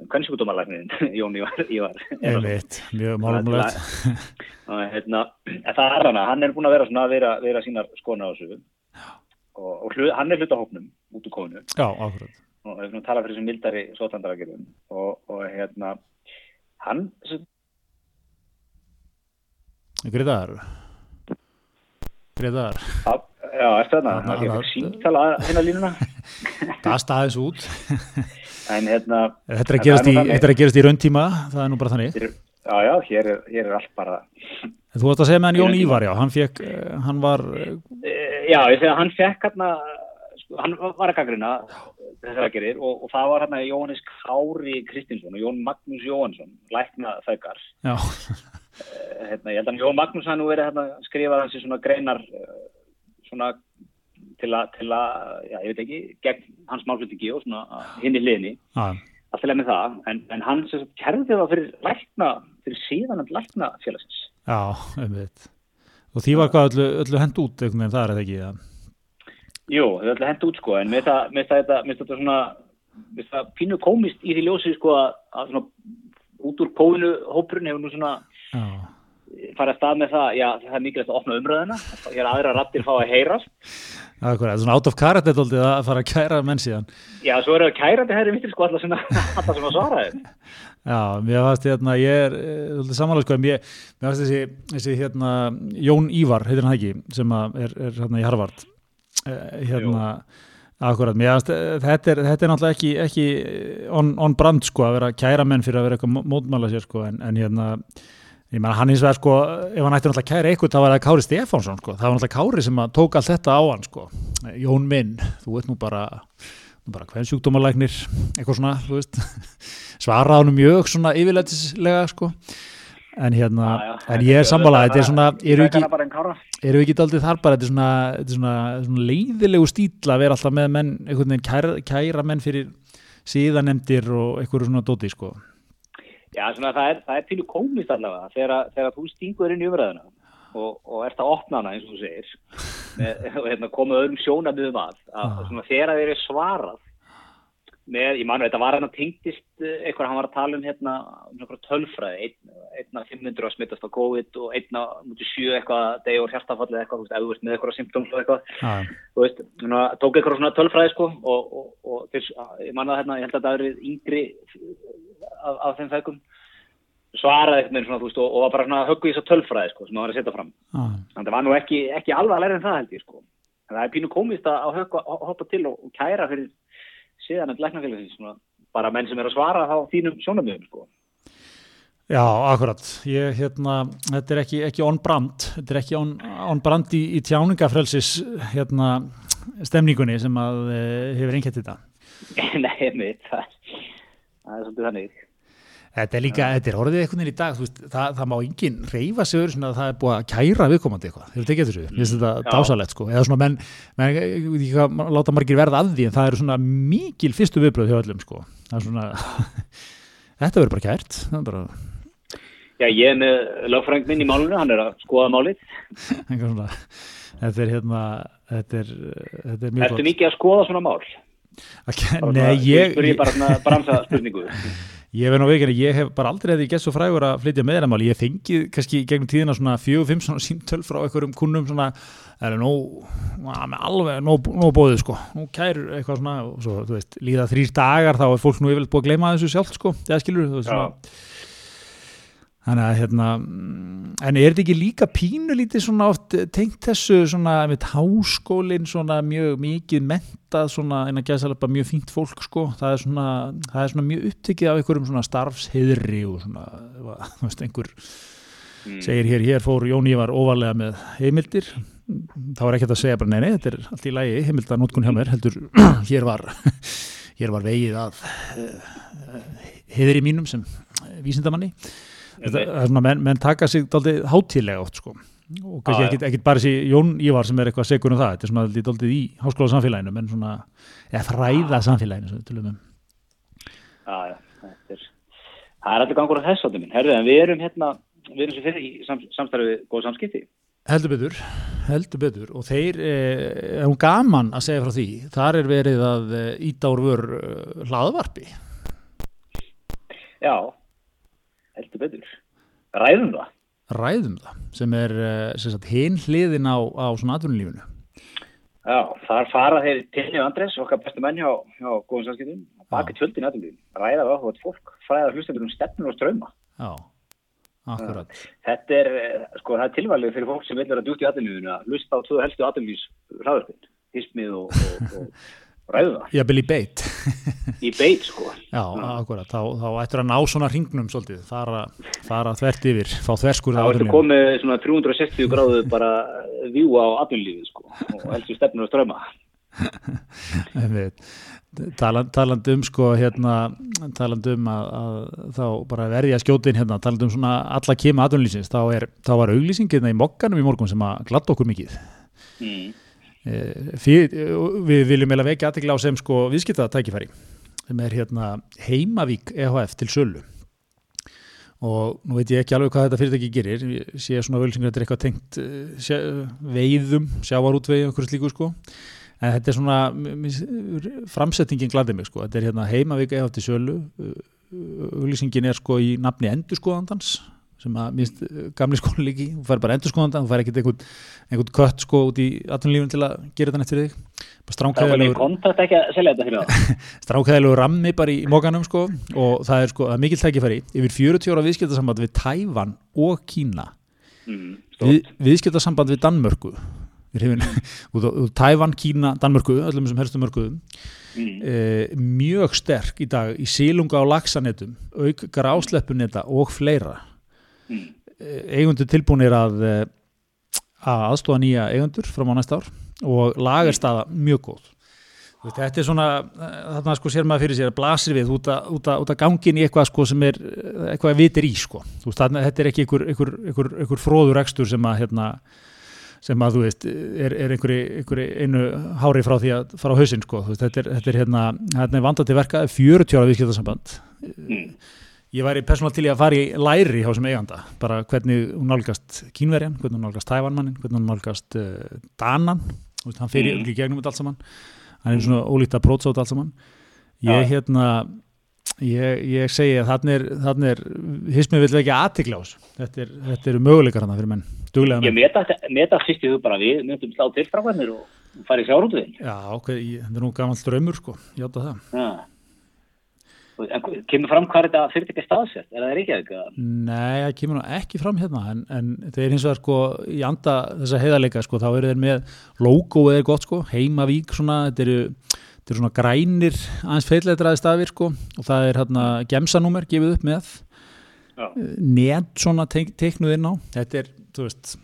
kvennsjúkdómalæknin, Jón Ívar, Ívar Einarsson. Einmitt, mjög málumulegt. Og, hérna, það er hana, hann er búin að vera svona að vera, vera sínar skona á þessu. Og, og hlu, hann er hluta hópnum út úr konu Já, akkurat. og hefur nú talað fyrir þessum mildari sótandaragjörðum og, og hérna hann, Greiðar. að- já, eftir þarna, Þarna, hann er símtala hérna línuna Gasta aðeins út. en hérna, Þetta er að gerast það er í, þannig- er í rauntíma, það er nú bara þannig. já, já, hér er, hér er allt bara En Þú varst að segja með hann Jón. Ívar, já, hann fekk, eh, hann var, eh, Já, ég segi að hann fekk hérna, sko, hann var að gaggrina þessar aðgerir og, og það var hérna Jóhannes Kári Kristinsson og Jón Magnús Jóhansson, lækna þaukar. já, Hérna, ég held að Jón Magnús hann nú verið hérna skrifað hans í svona greinar eh, svona til að, til að, já, ég veit ekki, gegn hans málflutningi og svona hinn í liðni, alltaf lega með það, en, en hann sem kerði það fyrir lækna, fyrir síðan að lækna félagsins. já, einmitt. Og því var hvað öllu, öllu hend út, einhvern veginn, það er þetta ekki, já. Jú, þau að henda út sko, en mér það- mér það þetta- mér þetta svona, mér það pínu komist í því ljósi sko að, að svona út úr kóinu hópurinn hefur nú svona Farið að stað með það, já það er mikilvægt að opna umröðina, hér aðra rattir fá að heyrast, akkurat, svona out of character dóldi að fara að kæra menn síðan. já svo eru það kærandi hæri vittir sko alla sem að, alla sem að svara þeim. Já, mér fannst hérna, ég er uh, samanlega sko, mér, mér fannst þessi, þessi hérna, Jón Ívar, heitir hann ekki, sem að er, er hérna í Harvard, uh, hérna, akkurat, mér fannst, eh, þetta er, þetta er náttúrulega ekki, ekki on, on brand sko, að vera að kæra menn fyrir að vera eitthvað mó- mótmála sér sko, en, en hérna, ég meina hann hins vegar sko, ef hann ætti náttúrulega að kæra eitthvað, þá var það Kári Stefánsson sko, það var náttúrulega Kári sem tók allt þetta á hann sko, Jón minn, þú ert nú bara, nú bara hvern sjúkdómalæknir, eitthvað svona, þú veist, svaraði hann mjög svona yfirleitislega sko. En hérna, Já, já, en ég er sammála þetta er svona, eru Ég ekki, daldið þar bara, þetta er svona, svona, svona leiðilegu stíl að vera alltaf með menn, einhvern veginn kæra, kæra menn fyrir síðanemdir og einhverju svona dóti sko Já, svona það er, það er pínu komist allavega þegar, þegar þú stingur inn í umræðina og, og ert að opna hana eins og þú segir með, og hérna, komið öðrum sjónamiðum að, að Já. svona, þegar þeir eru svarað með, ég manu, þetta var hann að tengdist eh, eitthvað, hann var að tala um hérna um einhverja tölfræði, einn, einn af 500 að smittast á COVID og einn af mútið sjö eitthvað, degur hjartafallið eitthvað, þú veist, ef þú veist með eitthvað symptoms og eitthvað Já, þú veist, svona, tók eitthvað svona tölfræði sko og, og, og þeir, ég manna hérna, ég held að það eru yngri af, af þeim fækum svaraði eitthvað með svona, þú veist, og, og var bara svona að höggu í þess tölfræði sko sem það var að setja fram. já, Þannig að það var nú ekki, ekki alveg að læra en það held ég sko. En það er pínu komist að, að hoppa til og kæra fyrir síðan en læknafélagsins, bara menn sem er að svara þá þínum sjónamöðum sko. já, akkurat ég, hérna, þetta er ekki, ekki on brand þetta er ekki on, on brand í, í tjáningafrelsis hérna, stemningunni sem að e, hefur einnkætt þetta Nei, mitt, það, það er svolítið þannig. Þetta er líka, þetta er orðið einhvern veginn í dag, þú veist, það, það má enginn reyfa sig öðru svona að það er búið að kæra viðkomandi eitthvað, þeir eru tekið þessu, mér finnst þetta dásalett sko, eða svona menn, menn ég láta margir verða að því en það eru svona mikil fyrstu viðbröð hjá öllum sko, það er svona, þetta verður bara kært, það er bara Já, ég er með lögfræng minn í málunum, hann er að skoða málið. eitthvað svona, þetta er hérna, þetta er, þetta er mjög Ertu mikið að skoða svona mál? flott. Nei, ég, Spyr ég bara svona bransa spurningu. Ég verð nú veikinn að ég hef bara aldrei hefði gett svo frægur að flytja meðramáli, ég fengið kannski gegnum tíðina svona fjögur, fimm svona síntöl frá einhverjum kunnum svona, er nú, með alveg, nú, bóðið sko, nú kærur eitthvað svona og svo, þú veist, líða þrýr dagar þá er fólk nú yfirleitt búið að gleyma þessu sjálft sko, það skilur, þú veist, svona, þannig að hérna, en er þetta ekki líka pínulítið svona oft tengt þessu svona, með háskólinn svona mjög mikið mentað svona, innan gæðsalapa mjög fínt fólk sko, það er svona, það er svona mjög upptekið af einhverjum svona starfsheyðri og svona, þú veist, einhver Mm. segir hér, hér fór Jón Ívar óvarlega með heimildir. Þá er ekkert að segja bara nei, nei, þetta er allt í lægi heimilda nótkun hjá mér, heldur hér var, hér var vegið að uh, heiðri mínum sem vísindamanni. þetta, það er svona, menn, menn taka sig daldið hátíðlega oft sko. Og kannski ekkit, ekkit bara þessi Jón Ívar sem er eitthvað segur um það, þetta er svona doldið í háskóla samfélaginu, menn svona eða fræða samfélaginu sem við tölum um. Já, já, þetta er, það er allir gangur á þess áttu minn. Herðu, en við erum hérna, við erum svo fyrir í sam, samstarfið við góð samskipti. Heldur betur, heldur betur. Og þeir, eh, er hún gaman að segja frá því, þar er verið að eh, íta úr vör eh, hlaðvarpi. Já, heldur betur. Ræðum það. ræðum það, sem er eh, hinn hliðin á, á svona atvinnulífinu Já, þar fara þeir Tinni og Andres, okkar bestu menn hjá, hjá góðum samskiptum, baki tjöldin aðeins, ræða við áhuga fólk, fræða hlustendur um stefnur og ströma. Já, akkurat Þetta er, eh, sko, það er tilvalið fyrir fólk sem vil vera djútt í aðeins að hlusta á tvö helstu aðeins hraðarpinn, hismið og, og, og, það. Ég vil í beit Í beit, sko. Já, akkurat, þá, þá ættur að ná svona hringnum svolítið, fara, fara þvert yfir, fá þverskur Þá ertu komið svona 360 gráðu bara vjú á atvinnlífið, sko, og helstu stefnur og ströma. Taland, talandi um sko hérna, talandi um að, að þá bara verði að skjótin hérna, talandi um svona alla kema atvinnlýsins, þá, er, þá var auglýsing hérna í mokkanum í morgun sem að glatta okkur mikið Mm. Eh, Fyr, við viljum eða vekja aðtekla á sem sko viðskipta tækifæri sem er hérna Heimavík EHF til sölu. Og nú veit ég ekki alveg hvað þetta fyrirtæki gerir. Ég sé svona völsingur þetta er eitthvað tengt eh, sjá, veiðum, sjávarútvegi okkur slíku sko. En þetta er svona framsettingin gladið mig sko. Þetta er hérna Heimavík EHF til sölu. Auglýsingin er sko í nafni endurskoðandans sem að minnst gamli skóla líki. Þú fær bara endurskoðandan, þú fær ekkert einhvern, einhvern kött sko út í atvinnulífun til að gera þetta neitt fyrir þig að strákæðilegu rammi bara í mókanum sko og það er sko er mikill tækifæri. Yfir 40 ára viðskiptasamband við Tævan og Kína. Mm. við, viðskiptasamband við Danmörku. Tævan, Kína, Danmörku öllum sem helstu mörkuðum. Mm. e, mjög sterk í dag í sílunga á laxanetum auk grásleppuneta og fleira Mm. e, eigundur tilbúinir að e, að aðstofa nýja eigundur fram á næsta ár og lagerstaða mjög góð þetta er svona eh, þarna sko sér maður fyrir sér að blasir við út að, út að, út að gangin í eitthvað sko sem er eh, eitthvað vitir í sko Þú veist, þarna, þetta er ekki einhver, einhver, einhver, einhver fróður ekstur sem að hérna, sem að þú veist er, er einhverju, einu hári frá því að fara á hausinn sko Þú veist, þetta er, þetta er hérna, hérna er vandað til verka 40 ára viðskiptasamband Mm. Ég væri persónulega til í að fara í læri hjá sem eiganda, bara hvernig hún nálgast kínverjan, hvernig hún nálgast tævanmannin, hvernig hún nálgast uh, danan, veist, hann fyrir Mm. gegnum þetta allt saman, hann er svona ólíkt að prótsa út allt saman. Ég Já. hérna, ég, ég segi að þannig er, er, hismið vil ekki aðtikla á þessu, þetta, er, þetta eru möguleikar hann fyrir menn, duglega Ég meta, meta fyrst í þú bara við myndum slá til frákvæmir og fara í sjárútuðin. Já, ok, ég- þetta er nú gamall draumur sko, ég átta það. Ja. Kemur fram hvað þetta fyrirtæki staðsett? Er það Reykjavík? Nei, það kemur ekki fram hérna en, en þeir hins vegar sko í anda þessa heiðarleika sko þá eru þeir með logoið er gott sko, heimavík svona, þetta eru, þetta eru svona grænir aðeins feilleitraði stafir sko og það er hérna gemsanúmer gefið upp með net svona tek, teknuð inn á þetta er, þú veist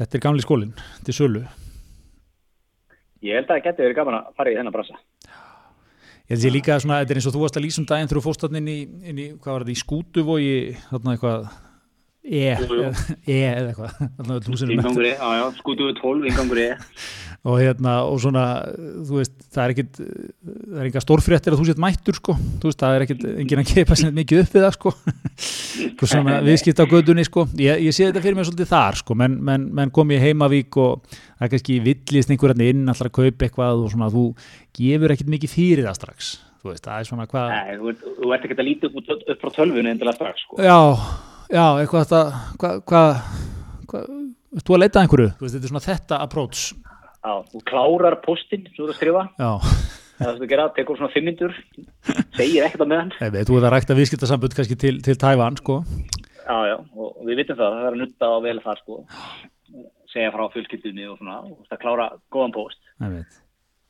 þetta er gamli skólinn, er sölu Ég held að það geti verið gaman að fara í þennan brasa. Ég held ég líka að þetta er eins og þú varst að lýsum daginn þegar þú fórst inn í, í, í skútuvogi, þarna eitthvað, e, e eða eitthvað, skútu við 12, ingangur er. Og hérna, og svona, þú veist, það er ekkit, það er enga stórfréttir að þú sett mættur, sko, þú veist, það er ekkit, enginn að keipa sér mikið upp við það, sko, svona viðskipt á gödunni, sko, ég, ég sé þetta fyrir mig svolítið þar, sko, menn, menn, menn kom í Heimavík og það er kannski villist einhverjarni inn, allar að kaupa eitthvað og svona, þú gefur ekkit mikið fyrir það strax, þú veist, það er svona hvað, þú ert, ert ekki að líta upp, frá tölvunni endilega strax, sko. Já, já, eitthvað þetta, hvað, hvað, hvað, þú að leita einhverju, þú veist, þetta er svona þetta approach, Já, þú klárar postinn, þú ert að skrifa, já, það er að gera, tekur svona fimm myndur, segir ekkert á meðan. veit, þú ert að rækta viðskiptasambund kannski til, til Tævan, sko, Já, já, og við vitum það, það er að nutta og vel þar, sko. Segja frá fullkildunni og svona, og það klára góðan post.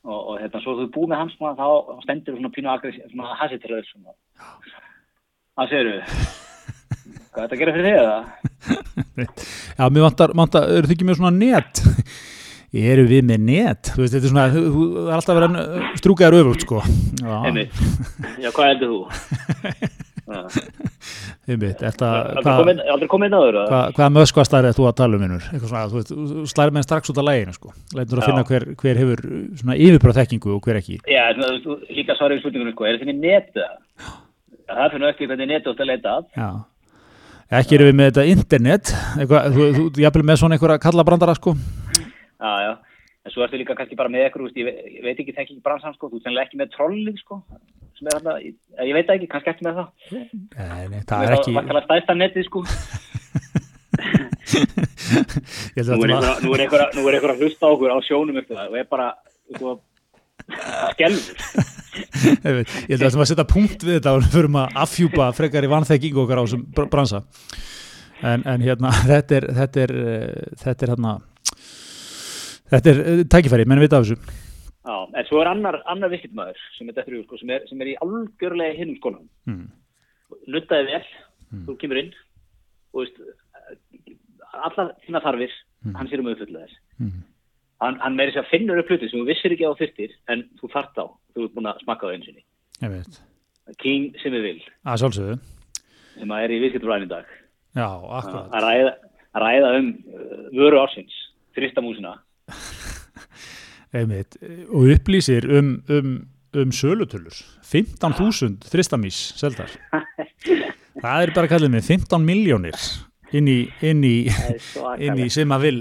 Og, og hérna, svo þú er búið með hans, þá stendur þú svona pínu agressi, svona hasitröður, svona. Það segir hvað er þetta að gera fyrir þig, eða? já, mér vantar, vantar, eru þið ekki með svona net, eru við með net, þú veist, þetta er svona, þú, þú það er alltaf að strúka þér öfugt, sko, já, Einmitt. Já, hvað heldur þú? Einmitt, þetta, Aldrei komið- inn á þér hvað, hvað möskvastar er þú að tala um vinnur? Eitthvað svona, þú veist, þú slæðir með strax út af læginu sko. Lætur að Já. finna hver, hver hefur svona yfirbráð þekkingu og hver ekki. Já, þú þú- líka svarið í spurningunum sko, er? Það ekki að að erum við með þetta internet, eitthvað, þú, þú, þú jafnvel með svona einhverja kallabrandara sko. Já, já, en svo ertu líka kannski bara með eitthvað, þú veist, ég, ve- ég veit ekki þekki ekki bransan sko, þú sennilega ekki með trollið sko sem er þarna, ég, ég veit það ekki, kannski ekki með það. Nei, það er ekki, Það er stæsta netið sko. Nú að er einhver, er er að hlusta okkur á sjónum eitthvað og er bara eitthvað skelfur Veit, ég held að það að setja punkt við þetta og við förum að afhjúpa frekar í vanþekkingu okkar á þessum br- bransa. En, en hérna, þetta er þetta er, eh, þetta er hérna þetta er eh, tækifæri, menn vita af þessu. Já, en svo er annar, annar viskitmaður sem er, dettur í, sko, sem, er, sem er í algjörlega hinnum skólanum mm. nuttaði vel, þú kemur inn og veist allar þína þarfir, hann sér um auðvitað þess Mm. Hann, hann meiri sér að finnur upp hluti sem þú vissir ekki á þyrtir en þú þart á, þú ert búin að smakka á einu sinni. Ég veit, King sem við vil, að sjálfsögðu. Sem að er í viðskiptfræðin í dag. Já, akkurat. að ræða, að ræða um uh, vöru ársins, þristamúsina Einmitt, og upplýsir um, um, um sölutölur 15.000 þristamís seldar. Það er bara kallið með 15 miljónir inn í, inn í, inn í sem að vil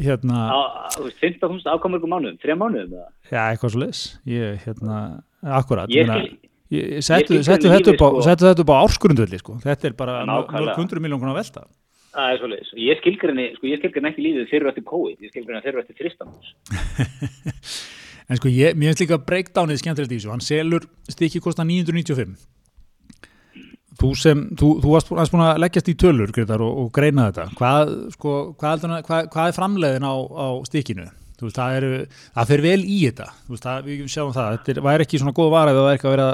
hérna, á, þú veist, 15.000 ákomurkum mánuðum, þrjá mánuðum eða? já, eitthvað svo leis ég, hérna, akkurat Ég settu þetta upp á, sko- settu þetta upp á árskurundvelli sko. þetta er bara Nákvæmlega. 100 miljón konar velta. Það er svolítið, ég skilgrinni, sko ég skilgrinni ekki lífið fyrir eftir COVID, ég skilgrinni fyrir eftir þristamús en sko, ég, mér finnst líka breakdownið skemmtilegt í þessu, hann selur stykki kosta 995 þú sem, þú, þú varst búin- að leggjast í tölur Gretar, og, og greina þetta. Hvað, sko, hvað, hvað, hvað er framleiðin á, á stykkinu? Þú veist, það, er, það fer vel í þetta. Veist, það, við sjáum það, þetta er, væri ekki svona góð vara ef það væri ekki að vera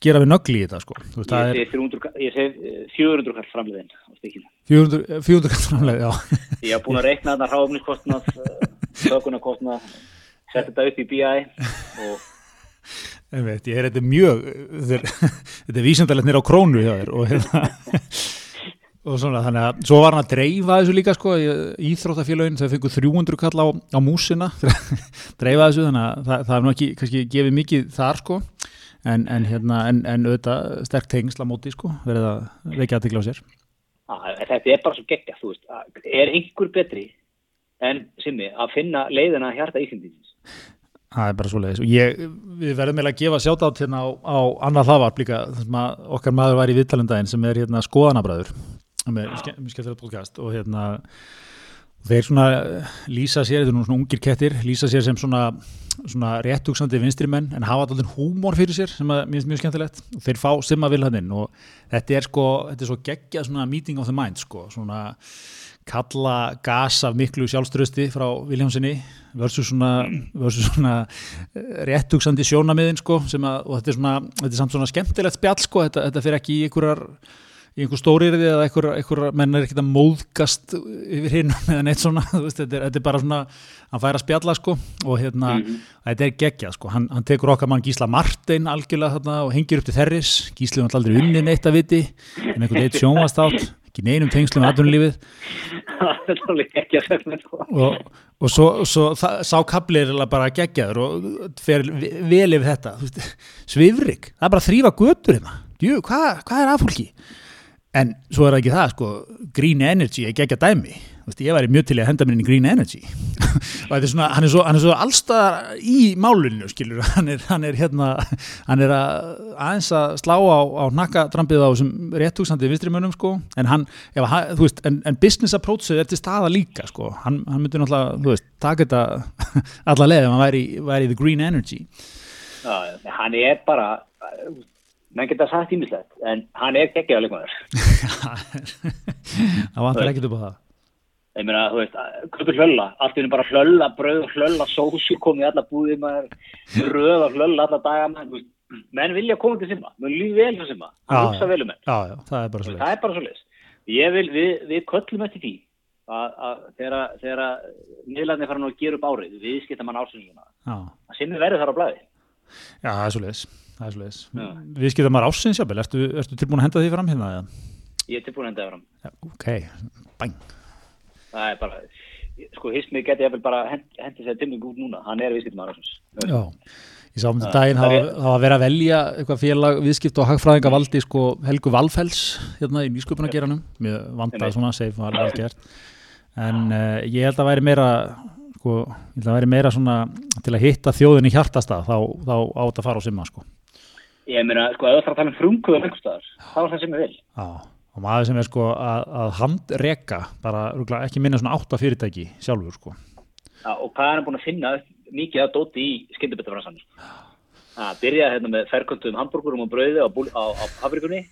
skera við nögli í þetta sko, veist, Ég er segi 300 ka- ég segi eh, 400 kall framleiðin á stikkinu 400, 400 kall framleið, já. Ég haf búin að reikna þarna ráfniskostnað, sökunarkostnað, setja þetta upp í BI og Veit, ég er þetta mjög þetta er, nýra á krónu hjá þér og hérna og svona þannig að svo var hann að dreifa þessu líka sko, í- íþróttafélögin þau fengu 300 kall á, á músina dreifa þessu þannig að það, það er nú ekki kannski gefið mikið þar sko en, en hérna en, en auðvitað sterk tengsla móti sko verið að veikja aðtikla á sér að, þetta er bara svo geggja, þú veist, að, er einhver betri en Simmi að finna leiðina hjarta Íslandins? Það er bara svo leiðis og ég, við verðum eiginlega að gefa sjátt hérna á, á annað hlaðvarp líka þar sem að okkar maður var í viðtalendaginn sem er hérna skoðanabræður með ske- með skemmtilega podcast. Og hérna þeir svona eh, lýsa sér, þetta er nú svona ungir kettir lýsa sér sem svona, svona réttúksandi vinstrimenn en hafa alltaf húmor fyrir sér sem að mér finnst mjög skemmtilegt. Og þeir fá simma vil hann inn og þetta er sko, þetta er svo geggja svona meeting of the mind sko, svona kalla gas af miklu sjálfströsti frá Viljámsinni versus svona, versus svona eh, réttugsandi sjónamiðin sko, að, og þetta er svona, þetta er samt svona skemmtilegt spjall sko, þetta, þetta fyrir ekki í einhverjar í einhver stóriðri eða einhver, einhver menn er ekkert að móðgast yfir hinn eða neitt svona, veist, þetta er, þetta er bara svona hann fær að spjalla sko og hérna, þetta er geggjað sko, hann, hann tekur okkar mann Gísla Martein algjörlega þarna og hengir upp til þerris Gísli var aldrei unni neitt að viti en einhvern veit sjónvastátt, ekki neinum tengslum er segment sko. og, og svo, svo það, sá kapli eiginlega bara geggjaður og fer ve- vel yfir þetta. Svifrik, það er bara að þrýfa götur hérna, hvað, hvað er að fólki? En svo er það ekki það sko, green energy er geggja dæmi veist, ég væri mjög til í að henda mér inn í green energy. Og þetta er svona, hann er svo, svo allstaðar í máluninu skilur, hann er, hann er hérna hann er að, aðeins að slá á, á nakkadrampið á þessum réttúksandi vinstrimönnum sko, en hann, ef, hann þú veist, en, en business approachið er til staða líka sko, hann, hann myndi náttúrulega, þú veist, taka þetta alla leið ef hann væri, væri the green energy. Já, hann er bara menn geta sagt ímislegt en hann er geggjaða leikmaður. Það vantar ekkert upp á það ég meina, þú veist, köpur hlölla allt í henni bara hlölla, brauð, hlölla, sósu komið alla búðir maður röð og hlölla alla daga maður, menn vilja koma til simma, menn lífi vel hjá simma hann hugsa vel um menn, já, já, það er bara svo það er vil, við, við köllum eftir því að, þegar, miðlarnir fara nú að gera upp árið, við skipta mann ásinsuna að simmi verður þar á blæði Já, það er svo leiðis, það er leiðis. Við skilðum maður ásins, jábel, ertu, ertu tilbúin að henda því fram hérna? Ég er tilbúin að enda það fram. Ok, bæn. Það er bara, sko, hismið geti ég bara hent- hendi sér timming út núna. Hann er viðskiptum ásins. Já, ég sá um Já, daginn það er- hafa verið að velja eitthvað félag viðskipt og hagfræðinga valdi sko Helgu Valfells hérna í nýsköpunargeranum, mjög vandað Einmitt. svona, safe var vel gert. En uh, ég held að væri meira, sko, ég held að væri meira svona til að hitta þjóðin í hjartastað, þá, þá átt að fara á simma, sko. Ég meina, sko, ef það þarf að tala um staðar, þá er það sem ég vil. Já, og maður sem er sko að, að handreka bara örugglega ekki minna svona átta fyrirtæki sjálfur, sko. Já, og hvað er hann búin að finna mikið að dóti í skyndibitafransanum? Það byrjaði hérna með ferköntum hambúrgurum og brauði á, á, á Hafrikunni.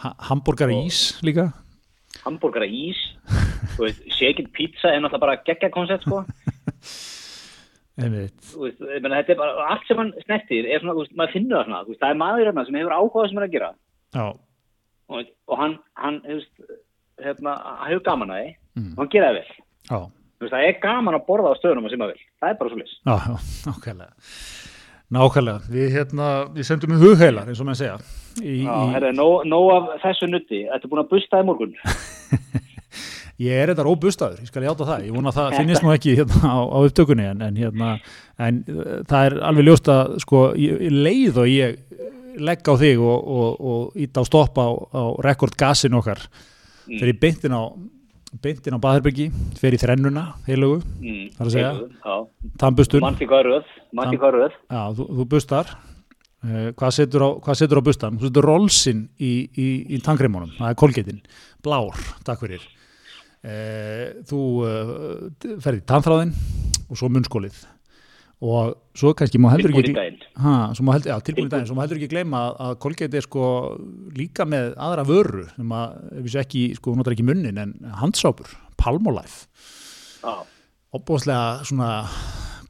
Ha- Hamborgara ís líka. hambúrgara ís shaken pizza er náttúrulega bara geggja koncept sko veist, ég meina, þetta er bara, allt sem hann snertir er svona, veist, maður finnur það svona veist, það er maður hérna sem hefur áhuga á sem hann er að gera. Og, og hann, hann hann hefur gaman að því. Mm. og hann gera það vel. Það er gaman að borða á stöðunum sem að vel. Það er bara svo lis já, já, nákvæmlega. Nákvæmlega, við hérna, við sendum við hugheilar, eins og maður segja. Í, Já, í, herri, nóg, nóg af þessu nutti Þetta er búin að busta í morgun ég er þetta róbustaður, ég skal játa það. Ég vona að það finnist nú ekki hérna á, á upptökunni, en, en hérna, en uh, það er alveg ljóst að, sko, í leið og ég legg á þig og, og, og ít á stoppa á, á rekordgasin okkar, Mm. ég beintin á, á Baðherbyggi, í þrennuna, heilugu, mm, Það er að segja? Tannbustun. mann til hvað röð mann til hvað röð Já, þú, þú bustar uh, hvað, setur á, bustan? Þú setur rollsinn í, í, í tangreimunum það er kolgetin, blár, takk fyrir þú uh, ferði í tannþráðin og svo munnskólið. Og svo kannski má heldur ekki já, tilbúin í daginn, svo má heldur ekki gleyma að, að kolgeti er sko líka með aðra vöru sem að, við sé ekki, sko, notar ekki munnin en handsápur, Palmolife Já, opbóðslega svona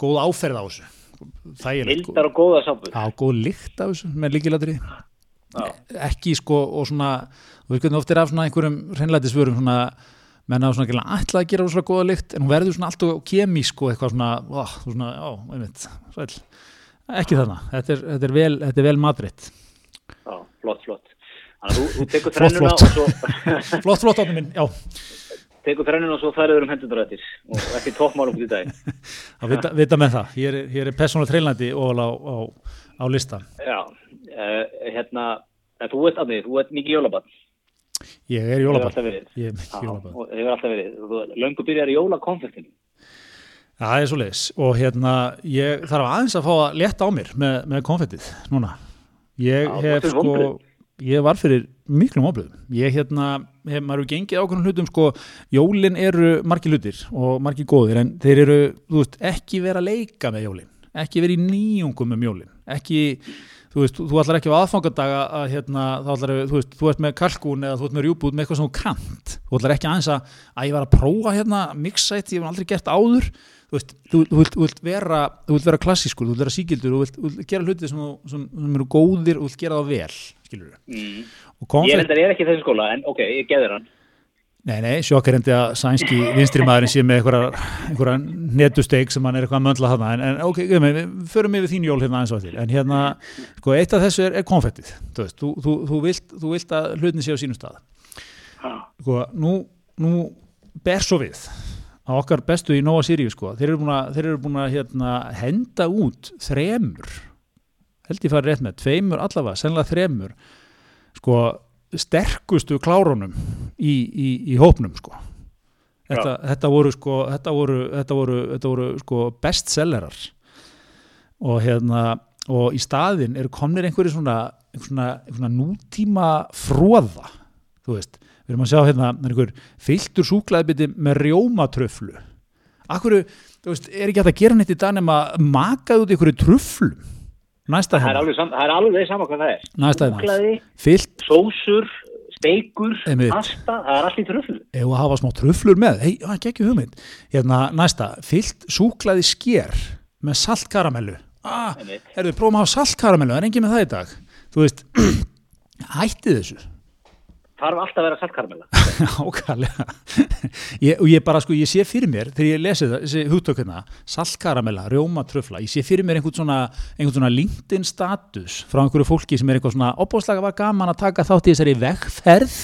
góð áferð á þessu. Þægilegt, sko. hildar og góða sápur. Á góð lykt af þessu með líkilatri Já. ekki sko og svona þú veist hvernig oft er af svona einhverjum hreinlætisvörum svona menn að svona ætla að gera svona góða lykt en hún verður svona alltaf kemísk og eitthvað svona, ó, svona já, einmitt, sæl ekki þarna, þetta er, þetta er vel, þetta er vel madritt Já, flott, flott. Þannig að þú, þú tekur þrennuna og svo flott, flott átni minn, já, tekur þrennuna og svo færður um hendur eftir og ekki toppmálum út í dag. Að vita, vita með það. Hér er, hér er persónulega treylandi ofal á, á, á lista. Já, uh, hérna en þú ert aðnið, þú ert mikið jólabann ég er verið. Ég er alltaf verið. Löngu byrjar jólakonfektinu. Það er svo leiðis og hérna ég þarf aðeins að fá að leta á mér með, með konfettið núna. Ég Já, hef sko, ég var fyrir miklum óblöðum. Ég hérna, hef, maður gengið ákveðnum hlutum sko, jólin eru margir hlutir og margir góðir en þeir eru, þú veist, ekki vera að leika með jólin, ekki vera í nýjungum um jólin, ekki þú veist, þú ætlar ekki á aðfangadaga að hérna, þá ætlar, þú veist, þú ert með kalkún eða þú ert með rjúbút með eitthvað sem þú kant þú ætlar ekki aðeins að, að ég var að prófa hérna mixa eitt, ég hef aldrei gert áður. Þú veist, þú, þú, vilt, þú vilt vera þú vilt vera klassískur, þú vilt vera síkildur þú vilt, þú vilt gera hluti sem, sem, sem eru góðir og þú vilt gera það vel, skilur mm. og Ég konfett, reyndar er ekki í þessu skóla en ok, ég geður hann nei, nei, sjokkar endi að sænski vinstri maðurinn sé með einhverja, netusteik sem hann er eitthvað að möndla þarna, en, en ok, við, förum yfir þín jól hérna aðeins á eftir, en hérna sko, eitt af þessu er, er konfettið þú, veist, þú, þú, þú, vilt, þú vilt að hlutin sé á sínum stað. Sko, nú, nú ber svo við að okkar bestu í Nova Sirius sko, þeir eru búin að, þeir eru búin að hérna, henda út þremur held ég farið rétt með, tveimur allavega, sennilega þremur sko, sterkustu klárunum í, í, í hópnum sko. Þetta, þetta voru sko þetta voru, þetta voru, þetta voru sko bestsellerar. Og hérna og í staðin eru komnir einhverju svona, svona, svona nútíma fróða þú veist, við erum að sjá hérna er einhver fylltur súklaðbiti með rjómatröflu Akkur, þú veist, er ekki hægt að gera neitt í dag nema makað út einhverju tröflum næsta það er hérna, alveg, sam, það er alveg sama hvað það er. Næsta hérna. Súkkulaði, fyllt, sósur, steikur pasta, það er allt í tröflu ef að hafa smá tröflur með? Hei, það er ekki hugmynd. Hérna, næsta, fyllt súklaði sker með saltkaramellu. Ah, Einmitt. herðu, prófum að hafa saltkaramellu. Það er engin með það í dag. Þú veist, hætti þessu þarf alltaf að vera saltkarmela. Ákvæðlega. og ég bara sko, ég sé fyrir mér, þegar ég lesi það, hugtökuna, saltkaramella, rjómatröfla, ég sé fyrir mér einhvern svona, einhvern svona LinkedIn status frá einhverju fólki sem er eitthvað svona, opbóðslega var gaman að taka þátt í þessari vegferð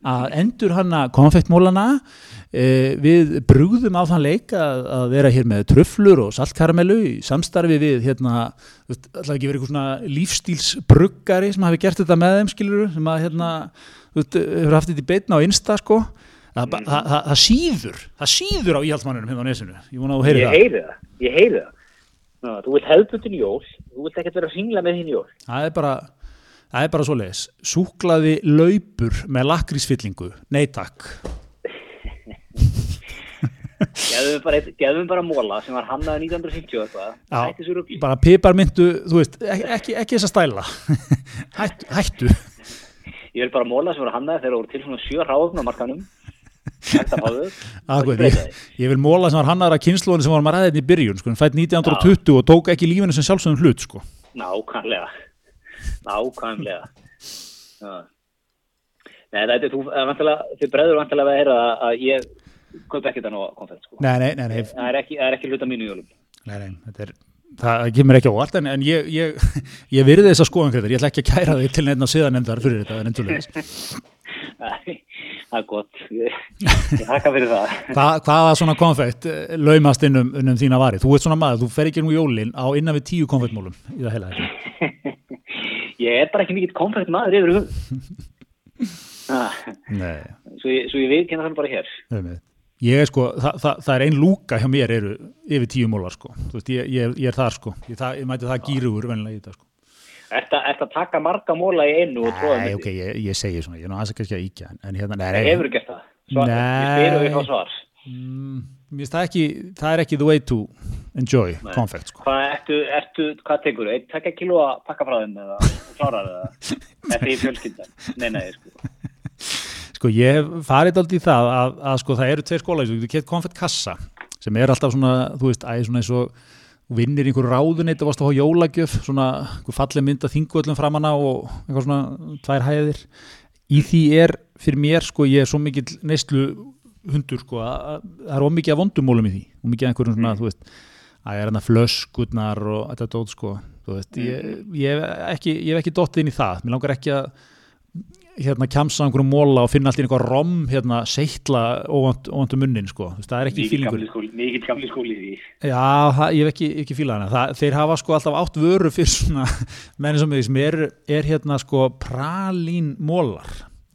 að endur hana konfektmólana e, við brúðum á þann leik að, að vera hér með tröflur og saltkaramellu í samstarfi við hérna, alltaf ekki verið eitthvað svona lífstílsbruggari sem hafi gert þetta með þeim skiluru, sem að hérna hefur haft þetta í beitna á Insta sko? Það, mm. það, það, það síður, það síður á íhaldsmannunum hérna á nesinu, ég vona að þú heyri það. Ég heyri það, ég heyri það. Ná, þú vilt hefðbundin jól, þú vilt ekkert vera að syngla með þín jól. Það er bara, það er bara svo leiðis súklaði laupur með lakrísfyllingu nei takk. Gæðum bara, bara móla sem var hannaði 1950 eitthvað. Bara piparmyndu, þú veist ekki, ekki, ekki þess að stæla. Hættu, hættu ég vil bara móla sem var hannaði þegar það voru til svona sjö ráðum á markanum Akkur, ég, ég vil móla sem var hannaðar að kynnslóðin sem var maður aðeins í byrjun sko, fætt 1920 Já. og tók ekki lífinu sem sjálfsögum hlut sko. nákvæmlega nákvæmlega Nei, það er þú, þið bregður vantilega að heyra að ég kaup ekki þetta nú að konfett sko. Nei, nei, nei, nei. Það er ekki, ekki hluta mínu jólum Nei, nei, þetta er það kemur ekki á allt en, en ég, ég, ég virði þess að skoðan ég ætla ekki að kæra þig til nefn að siða nefndar fyrir þetta það er gott. Ég, hakka fyrir það. Hva, Hvaða svona konfett eh, laumast innum, innum þína vari? Þú ert svona maður, þú fer ekki nú jólin á innan við tíu konfettmólum í það heila Ég er bara ekki mikill konfett maður yfir hug ah. Svo ég, ég veit hérna þannig bara hér Ég er sko, það, það, það er ein lúka hjá mér eru yfir tíu mólar sko, þú veist, ég, ég, ég er þar sko, ég, það, ég mæti það gýrugur vennilega í þetta sko. Er þetta að taka marga móla í einu og tróða myndi? Nei, ok, ég segi svona, ég er nú aðeins ekki að íkja, en hérna, nei. Það hefur gert það, svar, ég spyrir því hvað svar. Mm, það, ekki, það er ekki the way to enjoy nei. confect sko. Hvað ertu, ertu, hvað tekur þú? Eitt takka kíló að pakka frá þeim eða klárar eða, eftir í fjölskyldan? Nei, nei, sko. Sko ég hef farið aldrei í það að, að sko það eru tveir skóla, þú getur kett konfettkassa sem er alltaf svona, þú veist, æði svona eins og vinnir einhver ráðunit og varst að hafa jólagjöf, svona fallið mynd að þingu öllum framanna og eitthvað svona tvær hæðir. Í því er fyrir mér sko, ég er svo mikil neistlu hundur sko, að það er ómikið af vondumólum í því, ómikið af einhverjum svona, mm. þú veist, að ég er hérna flöskutnar og þetta dót sko, þú veist, ég, ég hef ekki, ekki dótt inn í það, mér langar ekki að hérna kjamsa einhverju móla og finna alltaf einhver rom hérna seittla óvandu munnin sko, það er ekki fílingur Mikið gamli skóli því. Já, það, ég hef ekki, ekki fílað hana. Það, þeir hafa sko alltaf átt vöru fyrir svona menni sem, sem er, er hérna sko pralín mólar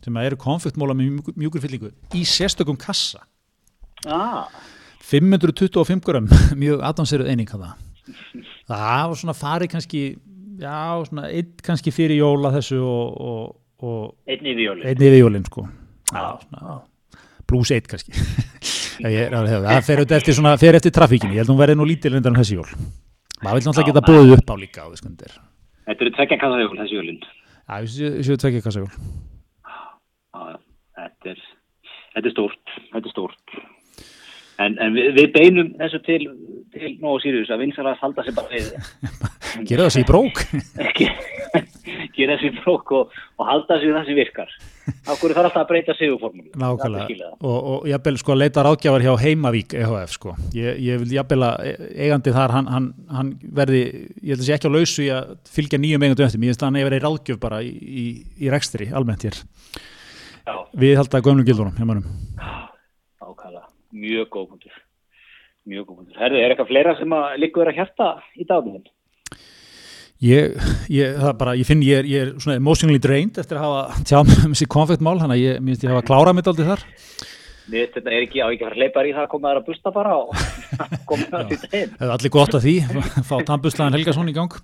sem eru konfliktmóla með mjúkur fyllingu í sérstökum kassa. Ah. 525 gram mjög advanseruð eining það það var svona farið kannski já, svona eitt kannski fyrir jóla þessu og, og einn yfir jólinn einn yfir jólinn sko. Pluss eitt kannski. Það fer eftir, svona, fer eftir trafíkinni ég held að hún verði nú lítil undan þessi jól. Maður vil náttúrulega geta búið upp á líka á þetta eru tvekja kassa jól þessi jólinn já, þessu tvekja kassa jól. Þetta er þetta er stórt þetta er stórt. En, en við, við beinum þessu til til Nóa Sirius að vinsarast halda sér bara við gera það sér í brók gera sér brók og, og halda sér það sem virkar. Ákveður þarf alltaf að breyta sigurformúli Nákvæmlega, og, og bel sko leita ráðgjafar hjá Heimavík EHF sko. Ég, ég vil jafnvel að eigandi þar hann, hann, hann verði, ég held að sé ekki á lausu í að fylgja nýjum eigandi öftum, ég veist að hann er verið ráðgjöf bara í, í, í rekstri almennt hér. Já. við held að gömlu gildunum hjá mannum Ákvæmlega, mjög góð punktur. Mjög góð punktur. Herðu, er eitthvað fleira sem að líka vera hérta í daginn? Ég, ég, bara, ég finn ég er, ég er svona emotionally drained eftir að hafa tjáð með þessi konfektmál þannig að ég minnst ég hafa klárað mitt aldrei þar. Mér þetta er ekki á ekki að fara leipar í það að koma þar að busta bara og koma þar til þeim Það er allir gott að því, fá tannbuslaðan Helgason í gang.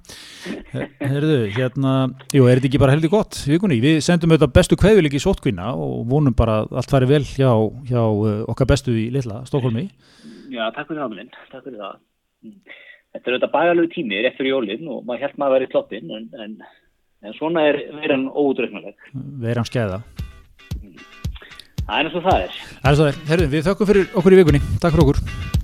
Herðu, hérna, jú, er þetta ekki bara heldur gott vikunni, við sendum auðvitað bestu kveðvillig í sótkvinna og vonum bara að allt fari vel hjá, hjá uh, okkar bestu í Lilla, Stokkólmi Já, takk fyrir það, mm. Þetta er auðvitað bagalögu tími rétt fyrir jólinn og maður held maður að vera í kloppin en, en, en svona er veran ódreifnuleg. Veran skeiða. Það er eins og það er. Það er eins og það er. Herru, við þökkum fyrir okkur í vikunni. Takk fyrir okkur.